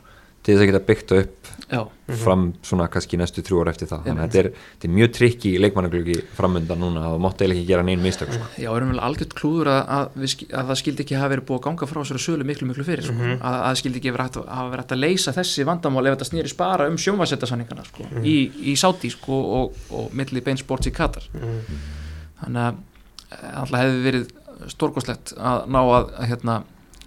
til þess að geta byggt upp já, fram svona kannski næstu þrjú ára eftir það. Þannig að þetta er, þetta er mjög trikki í leikmannaglöki framundan núna. Að það mátti eiginlega ekki gera neinn mistök sko. já, erum vel algjört klúður að, að, við að það skildi ekki hafa verið búið að ganga frá þessari sölu miklu miklu fyrir sko. að, að það skildi ekki verið að- hafa verið að leysa þessi vandamál ef þetta snýri spara um sjónvarsetarsanningana sko, í, í Saudi sko, og, og milli bein sports í Katar. Þannig að eh, alltaf hefði verið stórkoslegt að ná að, að, hérna,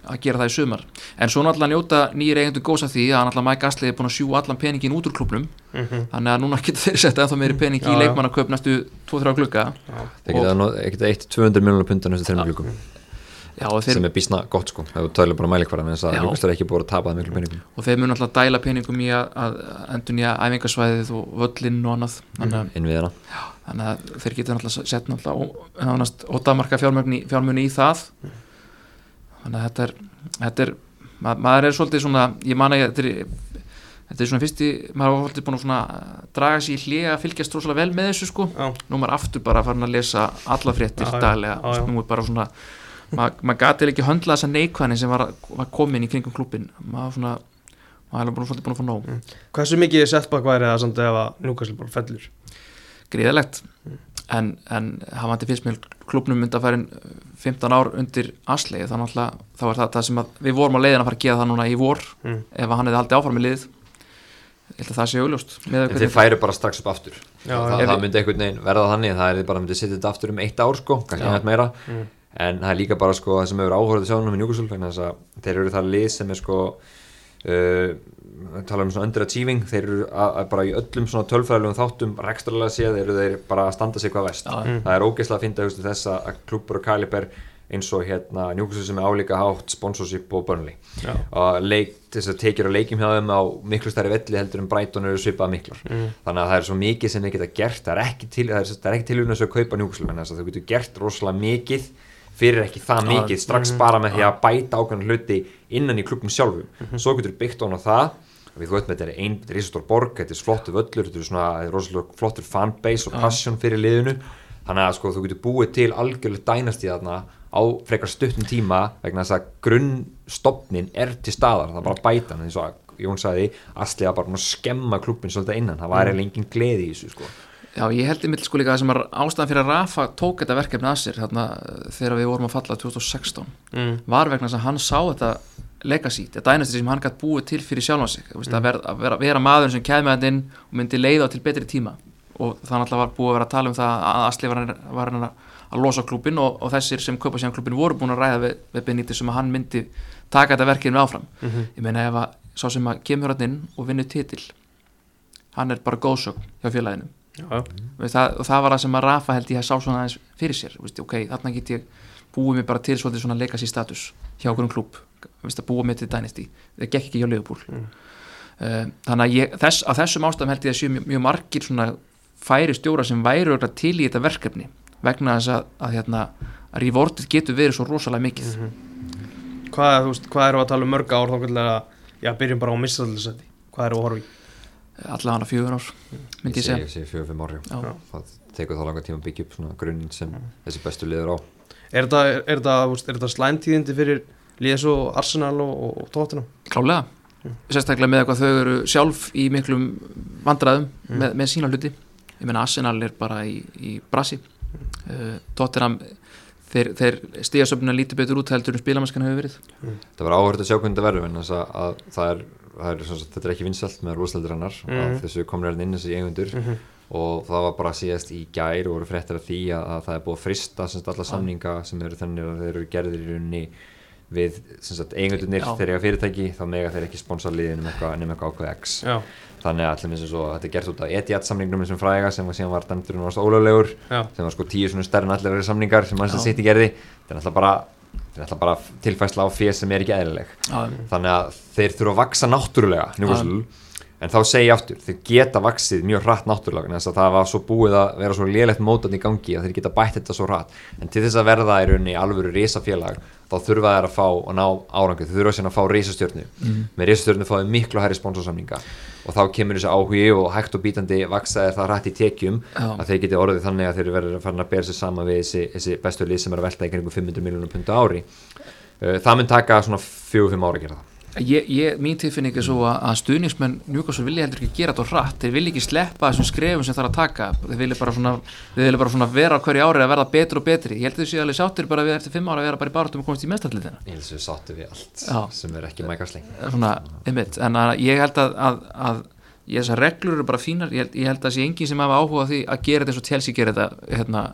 að gera það í sumar. En svo náttúrulega njóta nýjir eigendur góðs af því að náttúrulega Mike Astley er búin að sjú allan peningin út úr klubnum þannig að núna getur þeir sett ennþá meiri pening í já. leikmannakaup næstu 2-3 glugga. Það no- geta 1-200 miljonar punta næstu þreim glökum Já, og þeir, sem er bísna gott sko, ef þú tælir bara mælikvara með þess að Já. Lukastar er ekki búin að tapa það miklu peningum. Og þeir mun alltaf dæla peningum í að, að endur nýja æfingarsvæðið og völlinn og annað þannig að, að sett að þetta er, þetta er ma maður er svolítið svona ég man að þetta er þetta er svona fyrsti, maður var svolítið búin að svona draga sér í hlið að fylgjast rosalega vel með þessu sko, Já. nú er maður aftur bara farin að lesa alla fréttir daglega. Nú er bara svona maður mað gati ekki höndla þessa neikvæðin sem var, var komin í kringum klubin maður svona maður er bara svolítið búin að fá nóg. Hversu mikið setback væri það samt ef að Newcastle bara fellur? Gríðalegt en, en hafandi finnst mér klubnum myndi að færin 15 ár undir Asli þá náttúrulega þá var það, það sem að við vorum á leiðin að fara að gera það núna í vor Mm. ef að hann hefði haldið áfram í lið. Ég held að það sé augljóst. Þeir færu bara strax upp aftur. Já, það, það myndi einhvern veginn verða þannig það er bara myndi setja þetta aftur um eitt ár sko, kannski nætt meira. Mm. en það er líka bara sko það sem hefur áhverðið sjónum í Newcastle að þeir eru það lið sem er sko uh, tala um svona underachieving þeir eru að, að bara í öllum svona tölfræðilegum þáttum rekstralega séð eru þeir bara að standa sig hvað vest Já. það er ógeðslega að finna þess að klúpur og kaliber eins og hérna Newcastle sem er álíka hátt sponsorship og Burnley. Já. og leik, þess að tekjur að leikjum hjá þeim á miklu stærri velli heldur en Brighton eru svipað miklar. Mm. þannig að það er svo mikið sem þeir geta gert það er ekki til, það er, það er ekki til að kaupa Newcastle en þess að þau getur gert rosalega mikið fyrir ekki það mikið strax bara með því að bæta ákveðan hluti innan í klubum sjálfum. Svo getur byggt án á það við þú veit með þetta er einn, er risastór borg þetta er flottu völlur, þetta er svona rosalega flottur fanbase og passion fyrir liðinu þannig að sko þú getur búið til algjörlega dænast í þarna á frekar stuttum tíma vegna þess að grunnstofnin er til staðar, það er bara að bæta hann eins og Jón sagði, Asli var bara skemma klubbin svolítið innan, það var eiginlega engin gleði í þessu sko. Já, ég held einmitt sko líka að sem var ástæðan fyrir að Rafa tók þetta verkefni að sér þarna, þegar við vorum að falla 2016 mm. var vegna þess að hann sá þetta legacy, þetta dænastir sem hann gætt búið til fyrir sjálfan sig, mm. að, vera, að vera, vera maður sem kæði með þetta inn og myndi leiða til betri tíma. Og þannig alltaf var búið að vera að tala um það að Asli var, var hann að losa klubin og, og þessir sem kaupa síðan klubin voru búin að ræða við, við Benítið sem að hann myndi taka þetta verkefni áfram. Ég meina ef að sá sem að kemur hann inn og vinnur titil hann er bara góðsögn hjá félaginu. Það, og það var það sem að Rafa held ég að sá svona aðeins fyrir sér. Veist, ok, þarna get ég búið mér bara til svona legacy status hjá okkur um veist, að búa mér til dynasty. Það gekk ekki hjá Liverpool. Mm. uh, þannig að ég, þess, á þessum ástæðum held ég að séu mjög, mjög margir svona færi stjóra sem væri örugglega til í þetta verkefni vegna þess að, að, hérna, að rewardið getur verið svo rosalega mikið. Hvað, þú veist, hvað eru að tala um mörg ár þá hvernig já, byrjum bara á missaldisæti Hvað eru að horfa í? allavega hana fjögur ár myndi ég segja. ég segi fjögur fimm ári Já. það tekur þá langa tíma að byggja upp svona grunn sem þessi bestu liður á. Er er, er er þetta slæmtíðindi fyrir liðs og Arsenal og, og, og Tottenham? Klálega, sérstaklega með eitthvað þau eru sjálf í miklum vandræðum með, með sína hluti. Ég meina Arsenal er bara í, í brasi. Uh, Tottenham þeir, þeir stíðasöfnuna lítið betur út heldur en spilamaskan hefur verið. Það var áhört að sjá hvernig það verður en þess að, að það er, það er svona, þetta er ekki vinsælt með rúsleildur hennar. Mhm. að þessu komur hérna inn þessi eigundur og það var bara síðast í gær og voru fréttir af því að, að það er búið að frista sem sagt, alla samninga sem eru þannig að þeir eru gerðir í rauninni við eigundunir þegar ég að fyrirtæki þá mega þeir ekki sponsa liðin um eitthvað, ákveð X. Já, þannig að allir minnst svo þetta er gert út af Etihad samningnum sem fræga sem var síðan var dæmdurinn varst ólöglegur já, sem var sko tíu svona stærri en allir samningar sem mann sem sitt í gerði. Þetta er alltaf bara, er bara tilfæsla á fér sem er ekki eðlileg. Þannig að þeir þurfa að vaksa náttúrulega en þá segi ég aftur þeir geta vaksið mjög hratt náttúrulega þess að það var svo búið að vera svo lélegt mótan í gangi að þeir geta bætt þetta svo hratt. En til þess að verða í rauninni alvöru risafélag þá þurfa þeir að fá og ná árangu þeir þurfa að fá risastjörnu. Með risastjörnu fáið miklu hærri sponsorsamninga. Og þá kemur þessi áhugi og hægt og bítandi vaksa þeir það hratt í tekjum Já. að þeir geti orðið þannig að þeir verður fara að bera sér sama við þessi, þessi bestu lið sem er að velta í kringum 500 miljónum punta ári. Uh, það mun taka svona 4-5 ára að gera það ég, ég, mín tilfinning er svo að, að stuðningsmenn Newcastle vilja heldur ekki gera þetta á hratt. Þeir vilja ekki sleppa þessum skrefum sem það er að taka. Þeir vilja bara svona, vilja bara svona vera hverju ári að verða betur og betri. Ég held að þau séu alveg sáttir bara við eftir fimm ára að vera bara í barátum og komast í mestallitina Ég held að við sáttu við allt Já. sem er ekki mækarsling svona, einmitt, en að ég held að, að, að ég, þessar reglur eru bara fínar. Ég held, ég held að þessi enginn sem hafa áhuga því að gera þetta eins og Chelsea gera þetta hérna,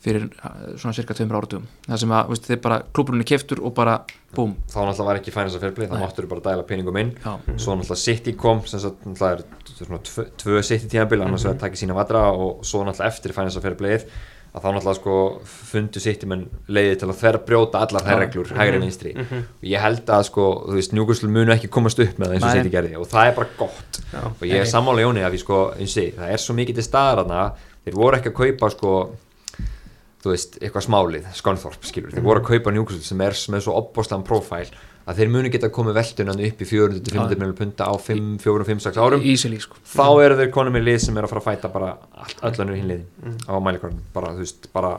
fyrir uh, svona cirka tveimur áratugum. Það sem að, veist, þeir bara, klúbrunni keftur og bara, búm, Þá náttúrulega var ekki fænast að fyrirblið, þá máttur bara dæla peningum inn. Já, Svo náttúrulega City kom, sem sagt náttúrulega er svona tvö, tvö City tímabil annars verður að taka sína vadra og svo náttúrulega eftir fænast að fyrirblið að þá náttúrulega sko fundu City menn leiði til að þverra brjóta allar þær reglur, hægri vinstri. Og ég held að sko, þú veist, Newcastle munu ekki komast upp með það eins og Nei. City gerði og það er bara gott. Já. og ég er Nei. sammála Jóni að við sko, eins og ég, það er svo mikið til staðar þarna, þeir voru ekki að kaupa sko þú veist, eitthvað smálið, Skonþorp skilur, þeir voru að kaupa Newcastle sem er með svo opbóstan profæl að þeir munu geta komið veltunan upp í 400-500 miljonar punta á 5, 4, 5, 6 árum. Easily sko. Þá eru þeir konum með lið sem er að fara að fæta bara allt, öll önnur hinliðin á mælikvarðin bara, þú veist, bara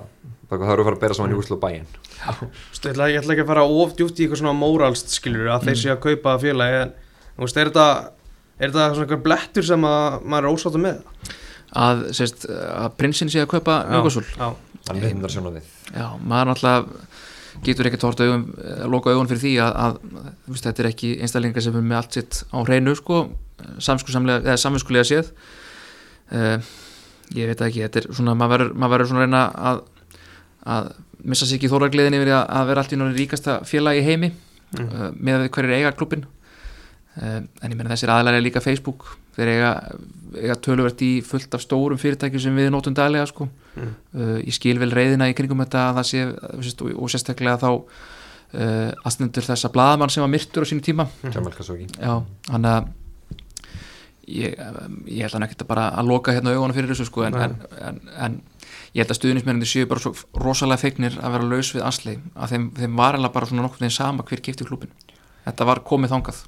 það eru að fara að bera saman Newcastle og bæinn Þú veist, ég ætla, ég ætla ekki að fara of djúpt í eitthvað svona móralst skilur að þeir séu að kaupa félagi en þú veist, er þetta er þetta svona eitthvað blettur sem að maður er ósáttu með? Að, sérst, að prinsinn sé að kaupa Newcastle Þannig þeim þar sjóna við já, maður náttúrulega getur ekki tort augum, að loka augun fyrir því að, að veist, þetta er ekki einstaklingar sem er með allt sitt á hreinu sko, samvinskulega, séð. Uh, ég veit það ekki þetta er svona, maður verður, svona að reyna að, að missa sig ekki þóragliðin yfir að, að vera allt í náttúrulega ríkasta félagi heimi Mm. uh, með að við hverjir eiga klubin uh, en ég meina þessir aðlæri líka Facebook. Þeir eiga, eiga töluvert í fullt af stórum fyrirtækjum sem við notum daglega sko Mm. uh, ég skil vel reyðina í kringum þetta að það sé, og, og sérstaklega þá uh, aðstendur þessa blaðamann sem var myrtur á sínu tíma. Jamal Khashoggi. Já, hann að ég, um, ég held hann ekkert að bara að loka hérna augunum fyrir þessu sko en, en, en, en ég held að stuðnismennandi séu bara svo rosalega fegnir að vera laus við Asli að þeim, þeim var alveg bara svona nokkuð þeim sama hver kipti klubin þetta var komið þangað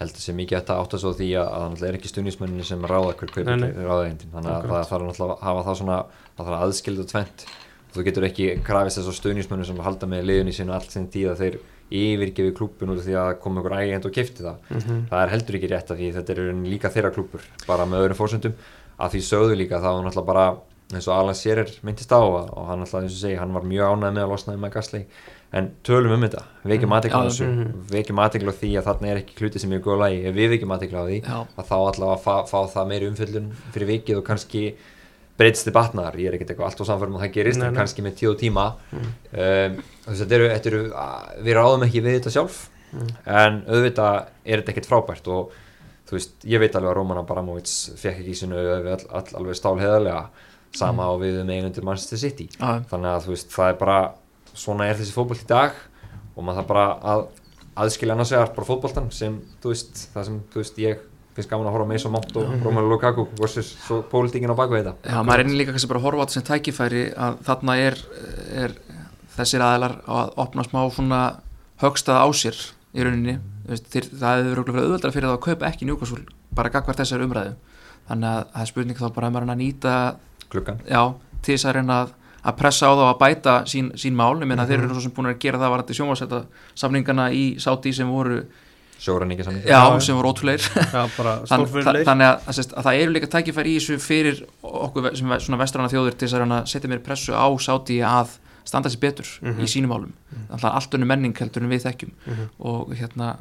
heldur sem mikið þetta átt að svo því að það er ekki stuðnismenninni sem ráða hver nei. ráðaðindin þannig að það þarf náttúrulega að hafa það svona það þarf að aðskilja þetta tvent þú getur ekki krafist þess að stuðnismennu sem halda með liðunni sínu allt sem tíð að þeir yfirgefi klúbun út af því að koma ykkur ægend og kifti það. Mhm. það er heldur ekki rétt af því þetta er rauninni líka þeirra klúbur bara með öðrum fórsöndum að því sögðu líka þá náttúrulega bara eins og Alan Shearer myndist á og og hann náttúrulega eins og segi hann var mjög ánægð með að losnaði með Gasly en tölum um þetta, vekjum Mm. aðtekla á þessu mhm. vekjum aðtekla á því að þarna er ekki hluti sem er góð lagi ef við vekjum aðtekla á því Já. að þá allavega fá, fá það meiri umfyllun fyrir vikið og kannski breytst þið batnar, ég er ekkert eitthvað allt og samfærum að það gerist, Nei, nei. kannski með tíu og tíma um, þess að þetta eru, þetta eru við ráðum ekki við þetta sjálf en auðvitað er þetta ekkert frábært og þú veist, ég veit alveg að Roman Abramovits fekk ekki í sinu all, all, alveg stálheðarlega sama og við um eigundir Manchester City Já. þannig að þú veist, það er bara svona er þessi fótboll í dag og maður þarf bara að aðskilja annars vegar bara fótbolltan sem, þú veist, það sem, þú veist, ég finnst gaman að horfa með Mason Mount og Romelu Lukaku versus svo pólitíkin á baku þetta. Já, maður reynir líka kannski bara að horfa á þetta sem tækifæri að þarna er, er þessir aðilar að opna smá svona högstað á sér í rauninni. Þeir, það hefur verið auðveldra fyrir það að kaupa ekki njúkasúl bara gagvart þessar umræðu. Þannig að það er spurning þá bara að maður reyna að nýta klukkan já, til þess að reyna að, að pressa á þá að bæta sín, sín mál. Ég meina þeir eru svo sem búin að gera það varandi sjónvarsætta samningana í Sáti sem voru sjóran ekki saman já, sem voru ótrúleir Þann, stórfyrir þa- þannig að, að, að það eru líka tækifæri í þessu fyrir okkur sem svona vestrana þjóður til þess að að setja mér pressu á sáti að standa sér betur Mhm. í sínum málum. Alltaf allt önnu menning heldur en við þekkjum. Mhm. og hérna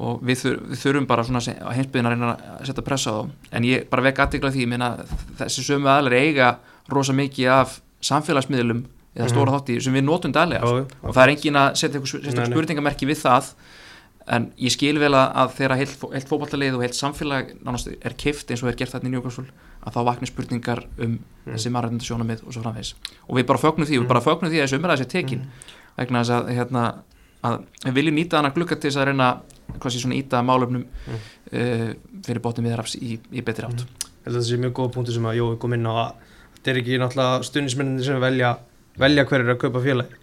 og við, þur, við þurfum bara svona að reyna að setja pressa á þá. En ég bara vekk aðtikla því, ég meina þessi sömu aðlar eiga rosa mikið af samfélagsmiðlum eða stóra þátti sem við notum Já, já, og það er engin að setja eitthvað spurningamerki við það en ég skil vel að, þegar heilt, heilt fótballtalið og heilt samfélag nánast er kift eins og er gert þarna í Newcastle að þá vakna spurningar um Mm. þessi mannrættinda sjónamið og svo framvegis. Og við bara fögnum því, við bara fögnum því að þessi umræða sé tekin. Vegna þess að, hérna, að við viljum nýta hana glugga til þess að reyna hvað sé svona íta málefnum Mm. uh, fyrir bóttum viðrafs í, í betri átt. Ég held að það sé mjög góð punktur sem að Jói kom inn á að þetta er ekki náttúrulega stundismenninni sem velja velja hverju er að kaupa félagi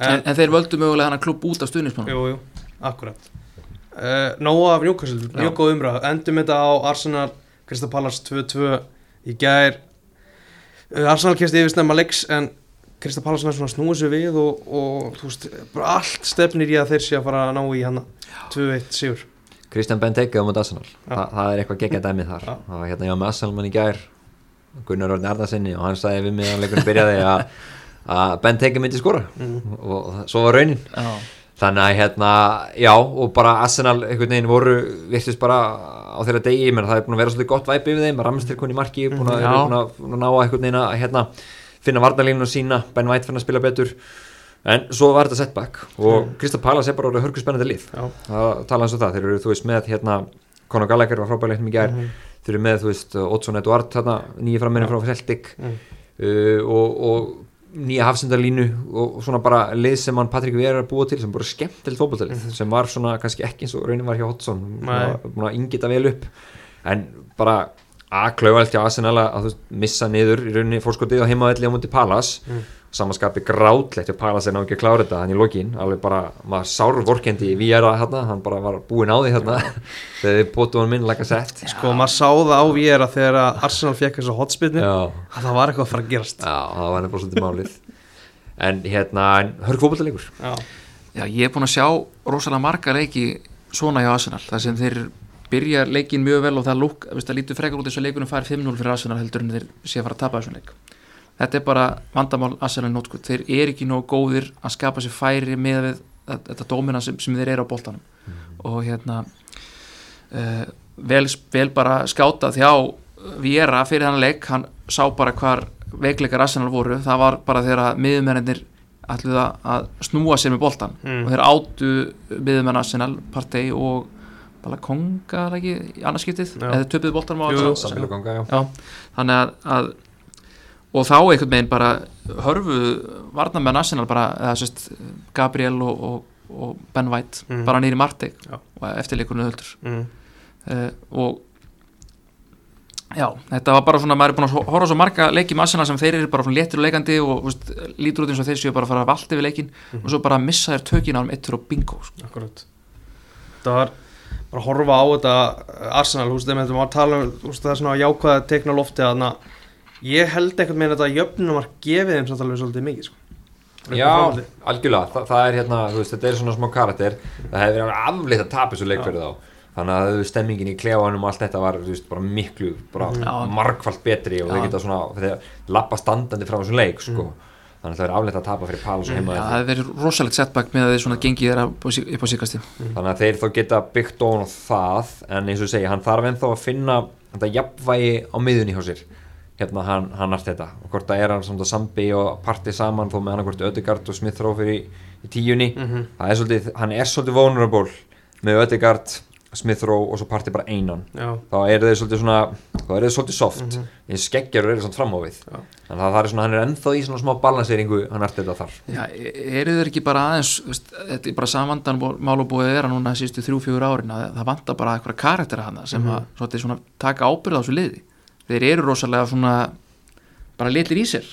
en, en þeir völdu mögulega hana klubb út af stuðnismannum Jú, jú, akkurat. Uh, Nóa af Newcastle, mjög góð umræð Endum þetta á Arsenal Krista Pallas 2-2 í gær. Uh, Arsenal kemst yfir snemma leiks en Krista Pallas er svona snúið sér við og, og þú veist, bara allt stefnir í að þeir sé að fara að ná í hana. 2-1 sigur. Kristján Benteke á móti Arsenal. Þa, það er eitthvað geggjað dæmið þar. Já. það var hérna var með Arsenal mann í gær Gunnar Orn Erðarsinni og hann sagði við mig að leikurinn byrjaði að að Benteke myndi skora. Mm. og svo var raunin. Já. þannig að hérna, já og bara Arsenal einhvern veginn voru virtist bara á þeirra degi, menn það er búin að vera svolítið gott væpi við þeim, Ramstil koni í marki búin að, eru búin að, búin að ná að einhvern veginn að hérna, finna varnalínu sína. Ben White fann að spila betur. En svo var þetta setback. Og mm. Krista Pallas er bara orðið hörgu spennandi Já, það tala eins og það, þeir eru þú veist með hérna Conor Gallagher var frábæðilegt mikið gær. Mhm. Þeir eru með þú veist Oddsson Eduard nýja frammeirinn frá Celtic mm. uh, og, og nýja hafsendalínu og, og svona bara lið sem hann Patrik Vera er að búa til sem bara skemmtilegt fótballtalið sem var svona kannski ekki eins og raunin var hjá Nei. búin að ingita vel upp en bara að klauvælt hjá Arsenal að þú veist, missa niður í rauninni fórskotið á heimavelli á múti Palas Mm. Samanskapi grátlegt hjá Palas en á ekki að klára þetta hann í lokin, alveg bara maður sárur vorkendi í Viera hérna, hann bara var búinn á því hérna þegar þið bóttu hann minn like a set. Sko, maður sá það á Viera þegar Arsenal fekk þessa hotspinnu að það var eitthvað að fara að gerast. Já, það var nefnilega svolítið málið. En hérna, hörg fótballtalegur Já, Já, ég er búin að sjá rosalega marga leiki svona hjá Arsenal þar sem þeir byrja leikin mjög vel og það lúk, veist, það lítur frekar út þess að leikunum fær 5-0 fyrir Arsenal heldur en þeir sé að fara að tapa þessum leik þetta er bara vandamál Arsenal nótskut þeir eru ekki nóg góðir að skapa sér færi með við að- þetta dómina sem, sem þeir eru á boltanum. Og hérna uh, vel, vel bara skátað hjá Viera fyrir hann leik. Hann sá bara hvar veikleikar Arsenal voru. Það var bara þegar miðumennir ætluð að- að snúa sér með boltan Mm. og þeir átu miðumenn Arsenal partei og bara konga ekki? Annarskiptið eða töpuðu boltanum á Jú, jú. Samfélaganga, já. Já, þannig að, að og þá einhvern veginn bara hörfu varnamenn Arsenal bara, eða sérst Gabriel og, og, og Ben White Mhm. bara nýri Marteg og eftirleikurinn höldur mm. uh, og já, þetta var bara svona, maður er búin að horfa svo marga leiki með Arsenal sem þeir eru bara svona léttir og leikandi og veist, lítur út eins og þeir séu bara að fara að valda við leikin Mhm. og svo bara missa þér tökin á um eittur og bingo sko. Akkurat Það var bara að horfa á þetta Arsenal, þú veist, þeim þetta var að tala um það er svona jákvæða tekna lofti að ég held einhvern veginn að þetta jöfnum var gefið þeim samt alveg svolítið mikið sko. Já, algjörlega, Þa, það er hérna, þú veist, þetta er svona smá karakter. Það hefur verið afleitt að tapa þessu leik fyrir þá. Þannig að stemmingin í klefanum og allt þetta var, þú veist, bara miklu bara Já. margfalt betri og þau geta svona, þeir lappa standandi frá þessum leik, sko. Þannig að það er afleitt að tapa fyrir og heima Já, það hefur verið rosalegt setback með að þeir svona gengið þeirra upp á á síkasti þannig að þeir þá geta byggt ofan á það en eins og segi, hann þarf ennþá að finna þetta jafnvægi á miðunni hjá sér hérna hann, hann allt þetta. Og hvort það er hann samt að sambi og parti saman þó með hann hvort Ödegard og Smith Rowe fyrir í, í tíunni. Mhm. það er svolítið, hann er svolítið vulnerable með Ödegard, Smith Rowe og svo parti bara einan. Já, þá eru þeir svolítið svona, þá eru þeir svolítið soft. Mhm. en skeggjar eru svona fram á við. Já. þannig að það er svona, hann er ennþá í svona smá balanseringu hann allt þetta þar. Já, eru þeir ekki bara aðeins veist, þetta er bara samandan mál og búið að vera núna sístu þrjú, fjögur árin að það vantar bara eitthvað karaktera hana sem að svolítið svona taka ábyrð á þessu liði þeir eru rosalega svona bara litlir í sér.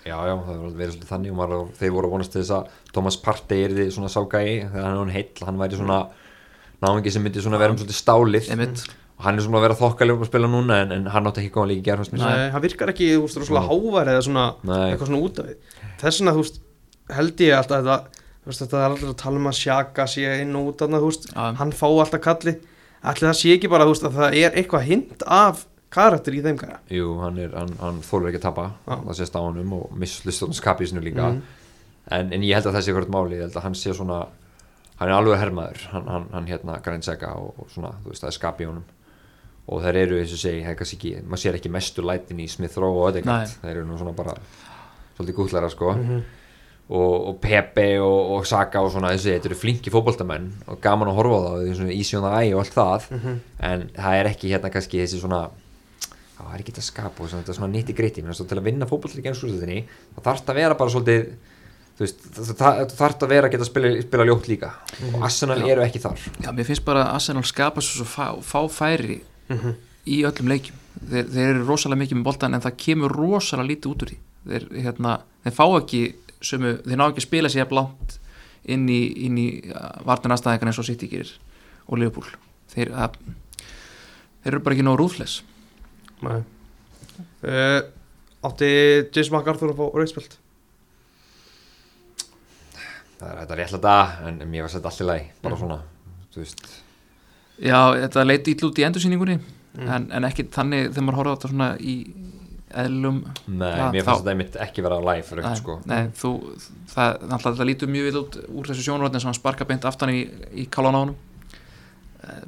Já, já, það hefur verið svolítið þannig. Og maður, þeir voru að vonast til þess að Thomas Partey er því svona ságægi þegar hann er hann heill, hann væri svona náðingi sem myndi svona vera um svolítið stálið. Einmitt, og hann er svona að vera þokkalega að spila núna en, en hann átti ekki góðan líka gerð Nei, hann virkar ekki, þú veist, rosalega hávar eða svona, Nei. eitthvað svona út af við Þess vegna, þú veist, held ég alltaf að þetta, þú veist, þetta er alltaf að tala um að sjaka sé inn og út af það, þú veist, hann fá alltaf kalli Ætli það sé ekki bara, þú veist, að það er eitthvað hint af karakter í þeim gæja Jú, hann, er, hann, hann þólur ekki að tapa Já. það sést á honum og misslust á skapísinu líka Mhm. en, en ég held að það sé hvert máli ég held að hann sé svona hann er alveg hermaður, hann, hann, hann hérna grænsega og, og svona, þú veist, það er skap í honum og þeir eru, eins og segi, það er kannski ekki maður sér ekki mestu lætin í Smith Rowe og Ödegard þeir eru nú svona bara svolítið gútlara sko Mhm. og, og Pepe og, og Saka og svona þessi, þetta eru flinki fótboltamenn og gaman að horfa á það, því svona easy on the eye og allt það, Mhm. en það er ekki hérna kannski þessi svona það er ekki þetta skap og svona, þetta er svona nýtti gritti til að vinna fótbollir í gennsúrstuðinni þá þarf það að vera bara svolítið þú veist, það, þarf það að vera að geta spila, spila ljótt líka. Og Arsenal Já. eru ekki þar. Já, mér finnst bara að Arsenal skapa svo, fá, fá færi Mhm. í öllum leikjum. Þeir, þeir eru rosalega mikið með boltan en það kemur rosalega lítið út úr því. Þeir, hérna, þeir fá ekki sömu, þeir ná ekki að spila sér blátt inn í, í vartin aðstæðingar eins og City gerir og Liverpool. Þeir, að, þeir eru bara ekki nóg rúðfles Nei. Uh, Átti James MacArthur að fá rauðspjöld það er þetta réttlega en, en mér var sett allir læg, bara svona þú veist, já, þetta leiti ítl út í endursýningunni Mm. en, en ekki þannig þegar maður horfður á þetta svona í eðlum nei, Já, mér fannst þetta einmitt ekki vera læg fyrir eitthvað sko. nei, þú, það, þetta lítur mjög vel út úr þessu sjónurvætni sem hann sparka beint aftan í, í á uh,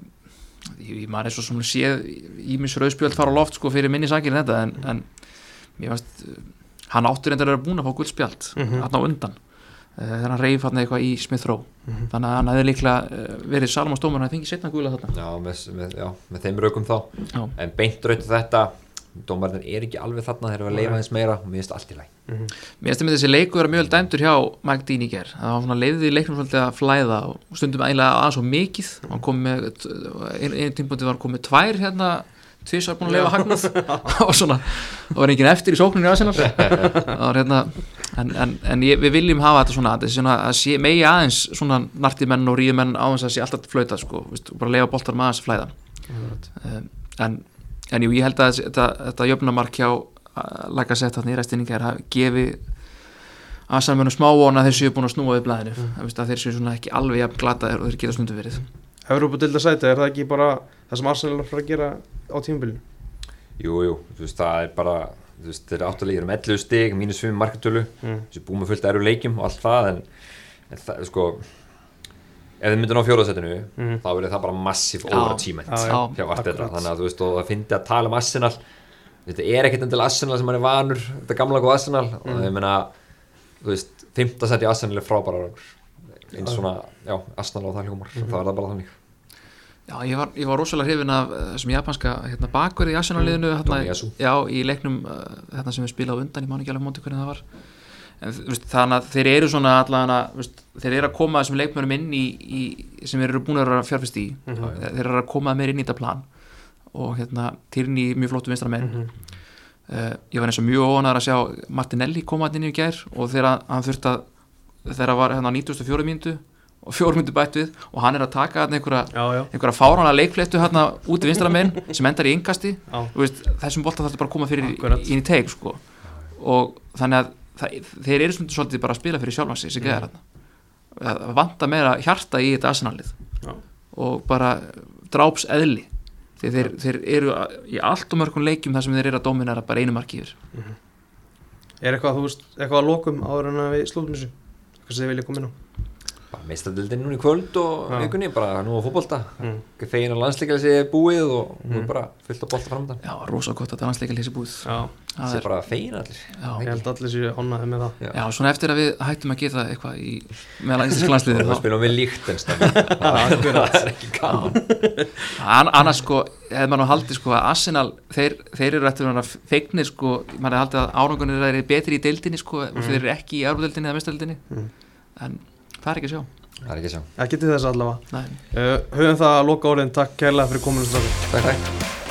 ég maður er svo sem séð ímis rauðspjöld fara á loft sko fyrir minni sakir en þetta en, en mér fannst uh, hann áttur endur að vera búin að fá guldspjald Mhm. hann á undan uh, þegar hann reyf hann eitthvað í Smith Rowe Mhm. þannig að hann hefði líklega uh, verið Salomon Stómar hann fengið setna gula þarna já með, með, já, með þeim raukum þá Já. en beint rautu þetta dómarinn er ekki alveg þarna þeir eru að leifa eins meira og mér finnst allt í læg Mér finnst að þessi leiku vera mjög vel dæmdur hjá Mike Dean í ger, það var svona leiðið í leiknum svolítið að flæða og stundum eiginlega aðeins og mikið. Hann kom með, einu ein tímpúti var komið tvær hérna tvisar búin að leifa hagnað og svona, það var enginn eftir í sókninu í Arsenal. Það var hérna en, en, en ég, við viljum hafa þetta svona, þetta er svona að sé, megi aðeins svona nartimenn og ríðumenn á þess að sé alltaf flauta sko, veist, og bara leifa boltar aðeins að flæða. Um, en, en jú, ég held að þetta, þetta jöfnumark hjá laga sett þarna í restinningar hafi gefið aðsamönum smá vona að þeir séu búin að snúa við blæðinu mm. að, að þeir séu svona ekki alveg jafn glataðir og þeir geta stundu verið Európa-dilda sæti, er það ekki bara það sem Arsenal er að fara að gera á tímabilinu? jú, jú, þú veist, það er bara þú veist, þeir eru áttulegir um 11 stig mínus 5 markatölu, Mm. þessi búið með fullt eru leikjum og allt það en, en það, sko ef þið myndir ná fjóraðsettinu Mhm. þá verður það bara massíf overachievement Já, já. hjá Akkurat. þannig að þú veist og það fyndi að tala um Arsenal þetta er ekkert endilega Arsenal sem hann er vanur þetta gamla góð Arsenal og Mm. ég meina þú veist, fymta seti Arsenal er frábæra eins svona, já, Arsenal og það hljómar Mhm. það er það bara þannig Já, ég var, ég var rosalega hrifin af eh, þessum japanska hérna, bakverði í Arsenal-liðinu hérna, Tomiyasu. já, í leiknum uh, hérna, sem við spilaði á undan, ég man ekki alveg móti hvernig það var en, veist, þannig að þeir eru svona allan að, veist, þeir eru að koma þessum leikmönum inn í, í sem eru búin að vera fjárfist í þeir eru að koma meir inn í þetta plan og hérna, týrni mjög flottu vinstra menn uh, ég var eins og mjög óanar að sjá Martinelli koma hann inn í gær og þegar hann þurft að þegar var hérna á 94 mínútu og fjórum mínútu bætt við og hann er að taka hann einhverja einhverja fáránlega leikfléttu hérna út í vinstra megin sem endar í yngasti þessum bolta þarf bara að koma fyrir inn í teik sko. og þannig að það, þeir eru svolítið bara að spila fyrir sjálfan sig sem geðar hérna það vanta meira hjarta í þetta arsenalið Já. og bara dráps eðli. Því þeir, þeir eru í allt og mörgum leikjum þar sem þeir eru að dominara bara einu marki yfir. Er eitthvað, þú veist, eitthvað að lokum áður en að við slúðum þessu? Eitthvað sem þið vilja koma inn á meistadildin núna í kvöld og Já. vikunni, bara nú á fótbolta. Mm. fegin að landsleika sé búið og nú er bara fullt á bolta framöndan já, rosa gott að það er búið. Já, Það er- bara fegin allir. Já, ég held allir séu ánæði með það. Já, svona eftir að við hættum að geta eitthvað í meðal landsliðið og þá- spilum við líkt en það er ekki gaman. An annars sko, hefði maður nú haldið sko að Arsenal, þeir, þeir eru eftir að vera feignir sko, maður haldið að árangunir eru betri í deildinni sko, og þeir eru ekki í Það er ekki að sjá. Það er ekki að sjá. Ekki til þess allavega. Nei. uh, höfum það að loka orðin, takk kærlega fyrir kominu takk, takk